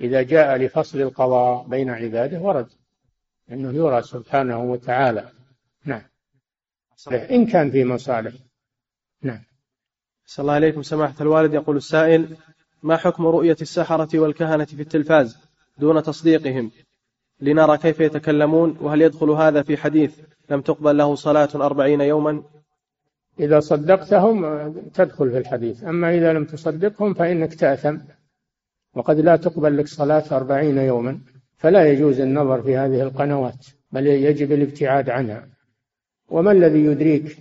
إذا جاء لفصل القضاء بين عباده ورد. أنه يرى سبحانه وتعالى. نعم. إن كان في مصالح. نعم. صلى الله عليكم. سماحة الوالد يقول السائل ما حكم رؤية السحرة والكهنة في التلفاز دون تصديقهم؟ لنرى كيف يتكلمون وهل يدخل هذا في حديث لم تقبل له صلاة أربعين يوما؟ إذا صدقتهم تدخل في الحديث. أما إذا لم تصدقهم فإنك تأثم وقد لا تقبل لك صلاة أربعين يوما. فلا يجوز النظر في هذه القنوات بل يجب الابتعاد عنها. وما الذي يدريك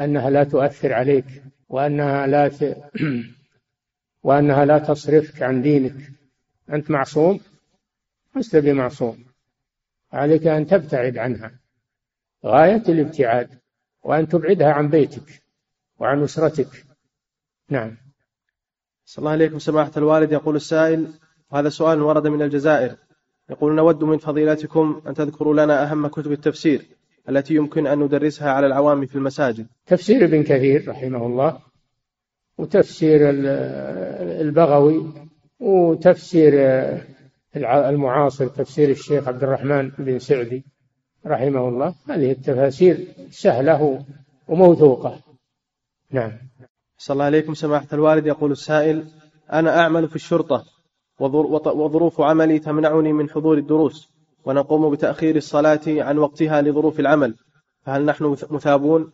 أنها لا تؤثر عليك وأنها لا ت... وأنها لا تصرفك عن دينك؟ أنت معصوم؟ لست بمعصوم. عليك أن تبتعد عنها. غاية الابتعاد وأن تبعدها عن بيتك وعن أسرتك. نعم. صلى الله عليكم سماحة الوالد. يقول السائل وهذا سؤال ورد من الجزائر. يقول نود من فضيلتكم أن تذكروا لنا أهم كتب التفسير التي يمكن أن ندرسها على العوام في المساجد. تفسير ابن كثير رحمه الله وتفسير البغوي وتفسير المعاصر تفسير الشيخ عبد الرحمن بن سعدي رحمه الله. هذه التفاسير سهلة وموثوقة. نعم. صلى الله عليكم سماحة الوالد. يقول السائل أنا أعمل في الشرطة. وظروف عملي تمنعني من حضور الدروس ونقوم بتأخير الصلاة عن وقتها لظروف العمل. فهل نحن مثابون؟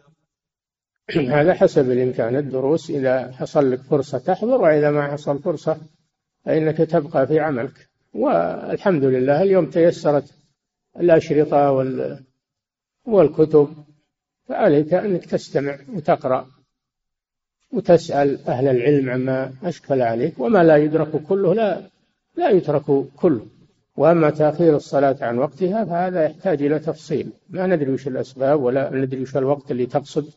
هذا حسب الإمكان. الدروس إذا حصل لك فرصة تحضر وإذا ما حصل فرصة فإنك تبقى في عملك. والحمد لله اليوم تيسرت الأشرطة وال والكتب فعليك أنك تستمع وتقرأ. وتسأل أهل العلم عما أشكل عليك وما لا يدرك كله لا لا يترك كله. وأما تأخير الصلاة عن وقتها فهذا يحتاج إلى تفصيل. ما ندري وش الأسباب ولا ندري وش الوقت اللي تقصد.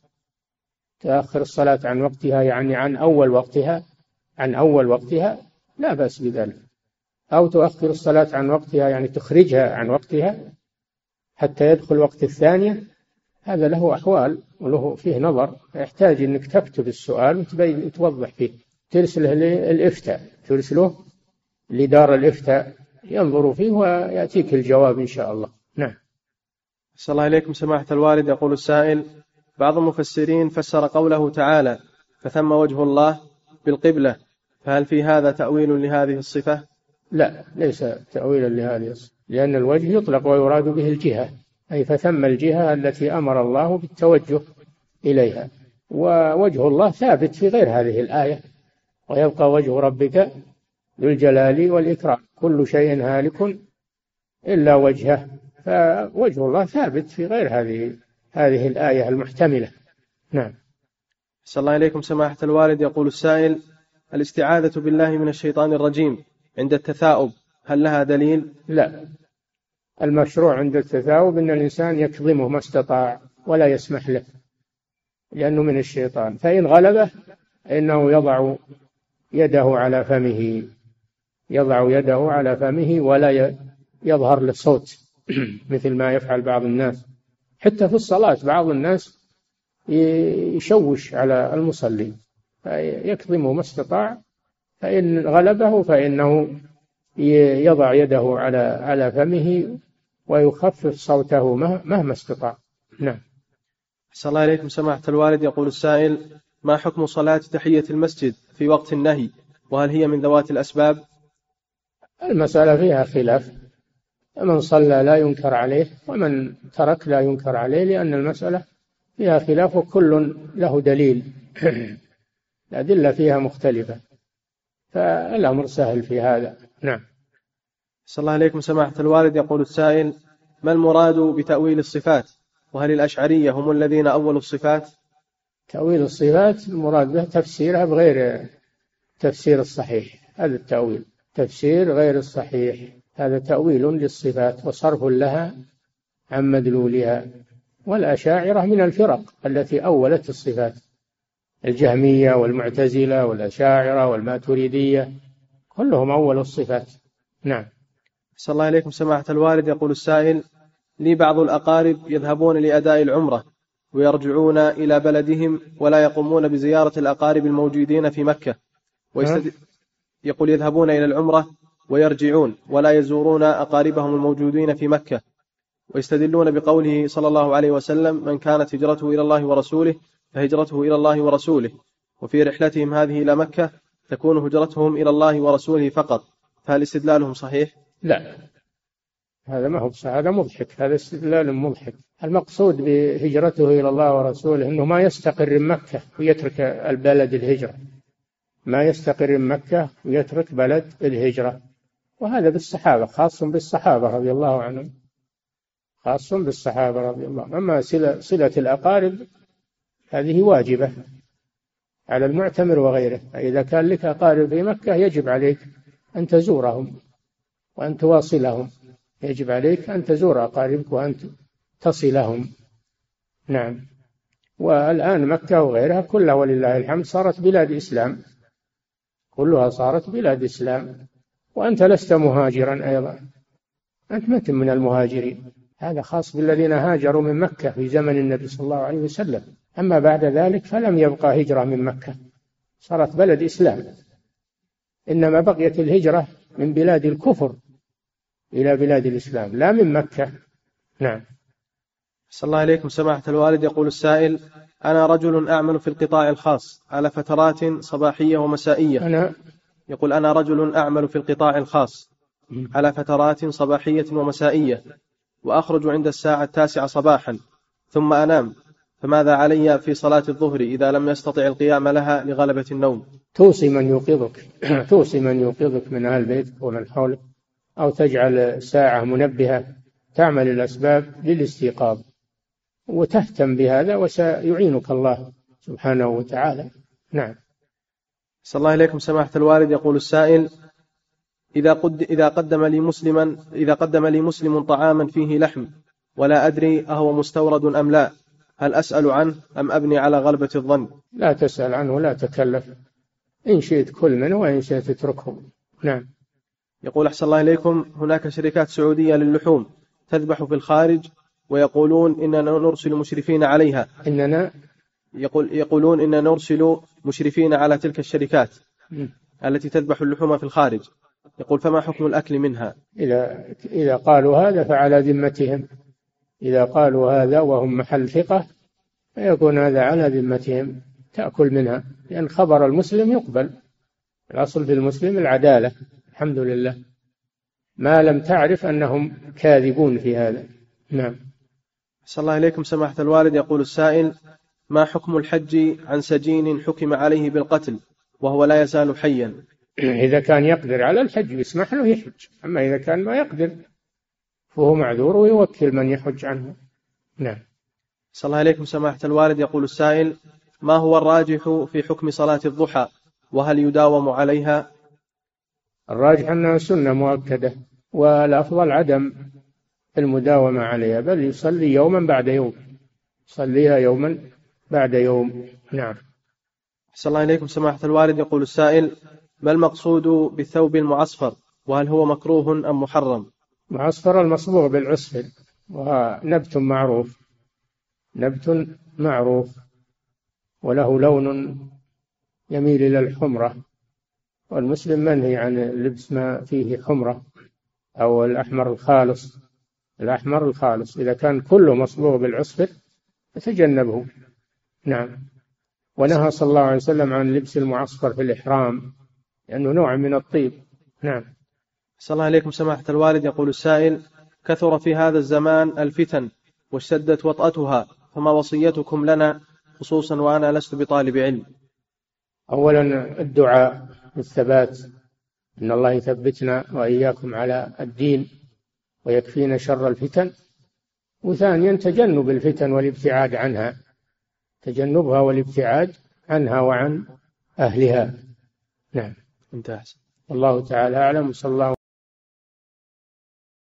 تأخر الصلاة عن وقتها يعني عن أول وقتها عن أول وقتها لا بأس بذلك. أو تؤخر الصلاة عن وقتها يعني تخرجها عن وقتها حتى يدخل وقت الثانية هذا له أحوال وله فيه نظر. يحتاج أنك تكتب السؤال وتبين وتوضح فيه. ترسله للإفتاء ترسله لدار الإفتاء. ينظر فيه ويأتيك الجواب إن شاء الله. نعم. صلى الله عليكم سماحة الوالد. يقول السائل بعض المفسرين فسر قوله تعالى فثم وجه الله بالقبلة. فهل في هذا تأويل لهذه الصفة؟ لا ليس تأويلا لهذه الصفة. لأن الوجه يطلق ويراد به الجهة. أي فثم الجهة التي أمر الله بالتوجه إليها. ووجه الله ثابت في غير هذه الآية. ويبقى وجه ربك ذو الجلال والإكرام. كل شيء هالك إلا وجهه. فوجه الله ثابت في غير هذه هذه الآية المحتملة. نعم. صلى الله إليكم سماحة الوالد. يقول السائل الاستعاذة بالله من الشيطان الرجيم. عند التثاؤب هل لها دليل؟ لا. المشروع عند التثاؤب أن الإنسان يكظمه ما استطاع ولا يسمح له لأنه من الشيطان. فإن غلبه فإنه يضع يده على فمه يضع يده على فمه ولا يظهر له صوت مثل ما يفعل بعض الناس. حتى في الصلاة بعض الناس يشوش على المصلي يكظمه ما استطاع فإن غلبه فإنه يضع يده على على فمه ويخفف صوته مهما استطاع. نعم. صلى الله عليكم سماحة الوالد. يقول السائل ما حكم صلاة تحية المسجد في وقت النهي؟ وهل هي من ذوات الأسباب؟ المسألة فيها خلاف. من صلى لا ينكر عليه ومن ترك لا ينكر عليه لأن المسألة فيها خلاف وكل له دليل. الأدلة فيها مختلفة فالأمر سهل في هذا. نعم. صلى الله عليكم سماحة الوالد. يقول السائل ما المراد بتأويل الصفات؟ وهل الأشعرية هم الذين أولوا الصفات؟ تأويل الصفات المراد به تفسيرها بغير تفسير الصحيح. هذا التأويل. تفسير غير الصحيح. هذا تأويل للصفات وصرف لها عن مدلولها. والأشاعرة من الفرق التي أولت الصفات الجهمية والمعتزلة والأشاعرة والماتريدية كلهم أولوا الصفات. نعم. صلى الله عليكم سماحة الوالد. يقول السائل لي بعض الأقارب يذهبون لأداء العمرة ويرجعون إلى بلدهم ولا يقومون بزيارة الأقارب الموجودين في مكة. ويستد... يقول يذهبون إلى العمرة ويرجعون ولا يزورون أقاربهم الموجودين في مكة. ويستدلون بقوله صلى الله عليه وسلم من كانت هجرته إلى الله ورسوله فهجرته إلى الله ورسوله. وفي رحلتهم هذه إلى مكة تكون هجرتهم إلى الله ورسوله فقط. فهل استدلالهم صحيح؟ لا. هذا ما هو هذا مضحك. هذا استدلال مضحك. المقصود بهجرته إلى الله ورسوله أنه ما يستقر مكة ويترك البلد الهجرة. ما يستقر مكة ويترك بلد الهجرة. وهذا بالصحابة خاص بالصحابة رضي الله عنهم. خاص بالصحابة رضي الله عنهم. أما صلة, صلة الأقارب هذه واجبة على المعتمر وغيره. فإذا كان لك أقارب في مكة يجب عليك أن تزورهم. وأن تواصلهم. يجب عليك أن تزور أقاربك وأن تصلهم. نعم. والآن مكة وغيرها كلها ولله الحمد صارت بلاد إسلام. كلها صارت بلاد إسلام. وأنت لست مهاجرا أيضا. أنت متى من المهاجرين. هذا خاص بالذين هاجروا من مكة في زمن النبي صلى الله عليه وسلم. أما بعد ذلك فلم يبقى هجرة من مكة. صارت بلد إسلام. إنما بقيت الهجرة من بلاد الكفر إلى بلاد الإسلام لا من مكة. نعم. صلى الله عليكم سماحة الوالد. يقول السائل أنا رجل أعمل في القطاع الخاص على فترات صباحية ومسائية. أنا؟ يقول أنا رجل أعمل في القطاع الخاص على فترات صباحية ومسائية وأخرج عند الساعة التاسعة صباحا ثم أنام. فماذا علي في صلاة الظهر إذا لم يستطع القيام لها لغلبة النوم؟ توصي من يوقظك. توصي من يوقظك من أهل بيتك ومن حولك. أو تجعل ساعة منبهة تعمل الأسباب للاستيقاظ. وتهتم بهذا وسيعينك الله سبحانه وتعالى. نعم. صلى الله عليكم سماحة الوالد. يقول السائل إذا قد إذا قدم لي مسلما إذا قدم لي مسلم طعاما فيه لحم ولا أدري أهو مستورد أم لا هل أسأل عنه أم أبني على غلبة الظن؟ لا تسأل عنه لا تكلف. إن شئت كل منه وإن شئت اتركه نعم. يقول أحسن الله إليكم هناك شركات سعودية للحوم تذبح في الخارج ويقولون إننا نرسل مشرفين عليها. إننا؟ يقول يقولون إننا نرسل مشرفين على تلك الشركات التي تذبح اللحوم في الخارج. يقول فما حكم الأكل منها؟ إذا إذا قالوا هذا فعلى ذمتهم. إذا قالوا هذا وهم محل ثقة فيكون هذا على ذمتهم تأكل منها لأن خبر المسلم يقبل. الأصل في المسلم العدالة الحمد لله. ما لم تعرف أنهم كاذبون في هذا. نعم. صلى الله إليكم سماحة الوالد. يقول السائل ما حكم الحج عن سجين حكم عليه بالقتل وهو لا يزال حيا؟ إذا كان يقدر على الحج يسمح له يحج. أما إذا كان ما يقدر فهو معذور ويوكل من يحج عنه. نعم. صلى الله عليكم سماحة الوالد. يقول السائل ما هو الراجح في حكم صلاة الضحى؟ وهل يداوم عليها؟ الراجح أنها سنة مؤكدة والأفضل عدم المداومة عليها بل يصلي يوما بعد يوم. يصليها يوما بعد يوم. نعم. صلى الله عليكم سماحة الوالد. يقول السائل ما المقصود بالثوب المعصفر؟ وهل هو مكروه أم محرم؟ معصفر المصبوغ بالعصفر ونبت معروف نبت معروف وله لون يميل إلى الحمرة. والمسلم منهي عن لبس ما فيه حمرة أو الأحمر الخالص. الأحمر الخالص إذا كان كله مصبوغ بالعصفر يتجنبه. نعم. ونهى صلى الله عليه وسلم عن لبس المعصفر في الإحرام لأنه نوع من الطيب. نعم. صلى الله عليكم سماحة الوالد. يقول السائل كثر في هذا الزمان الفتن واشتدت وطأتها فما وصيتكم لنا خصوصا وأنا لست بطالب علم. أولا الدعاء بالثبات أن الله يثبتنا وإياكم على الدين ويكفينا شر الفتن. وثانيا تجنب الفتن والابتعاد عنها تجنبها والابتعاد عنها وعن أهلها. نعم. انتهى. والله تعالى أعلم صلى الله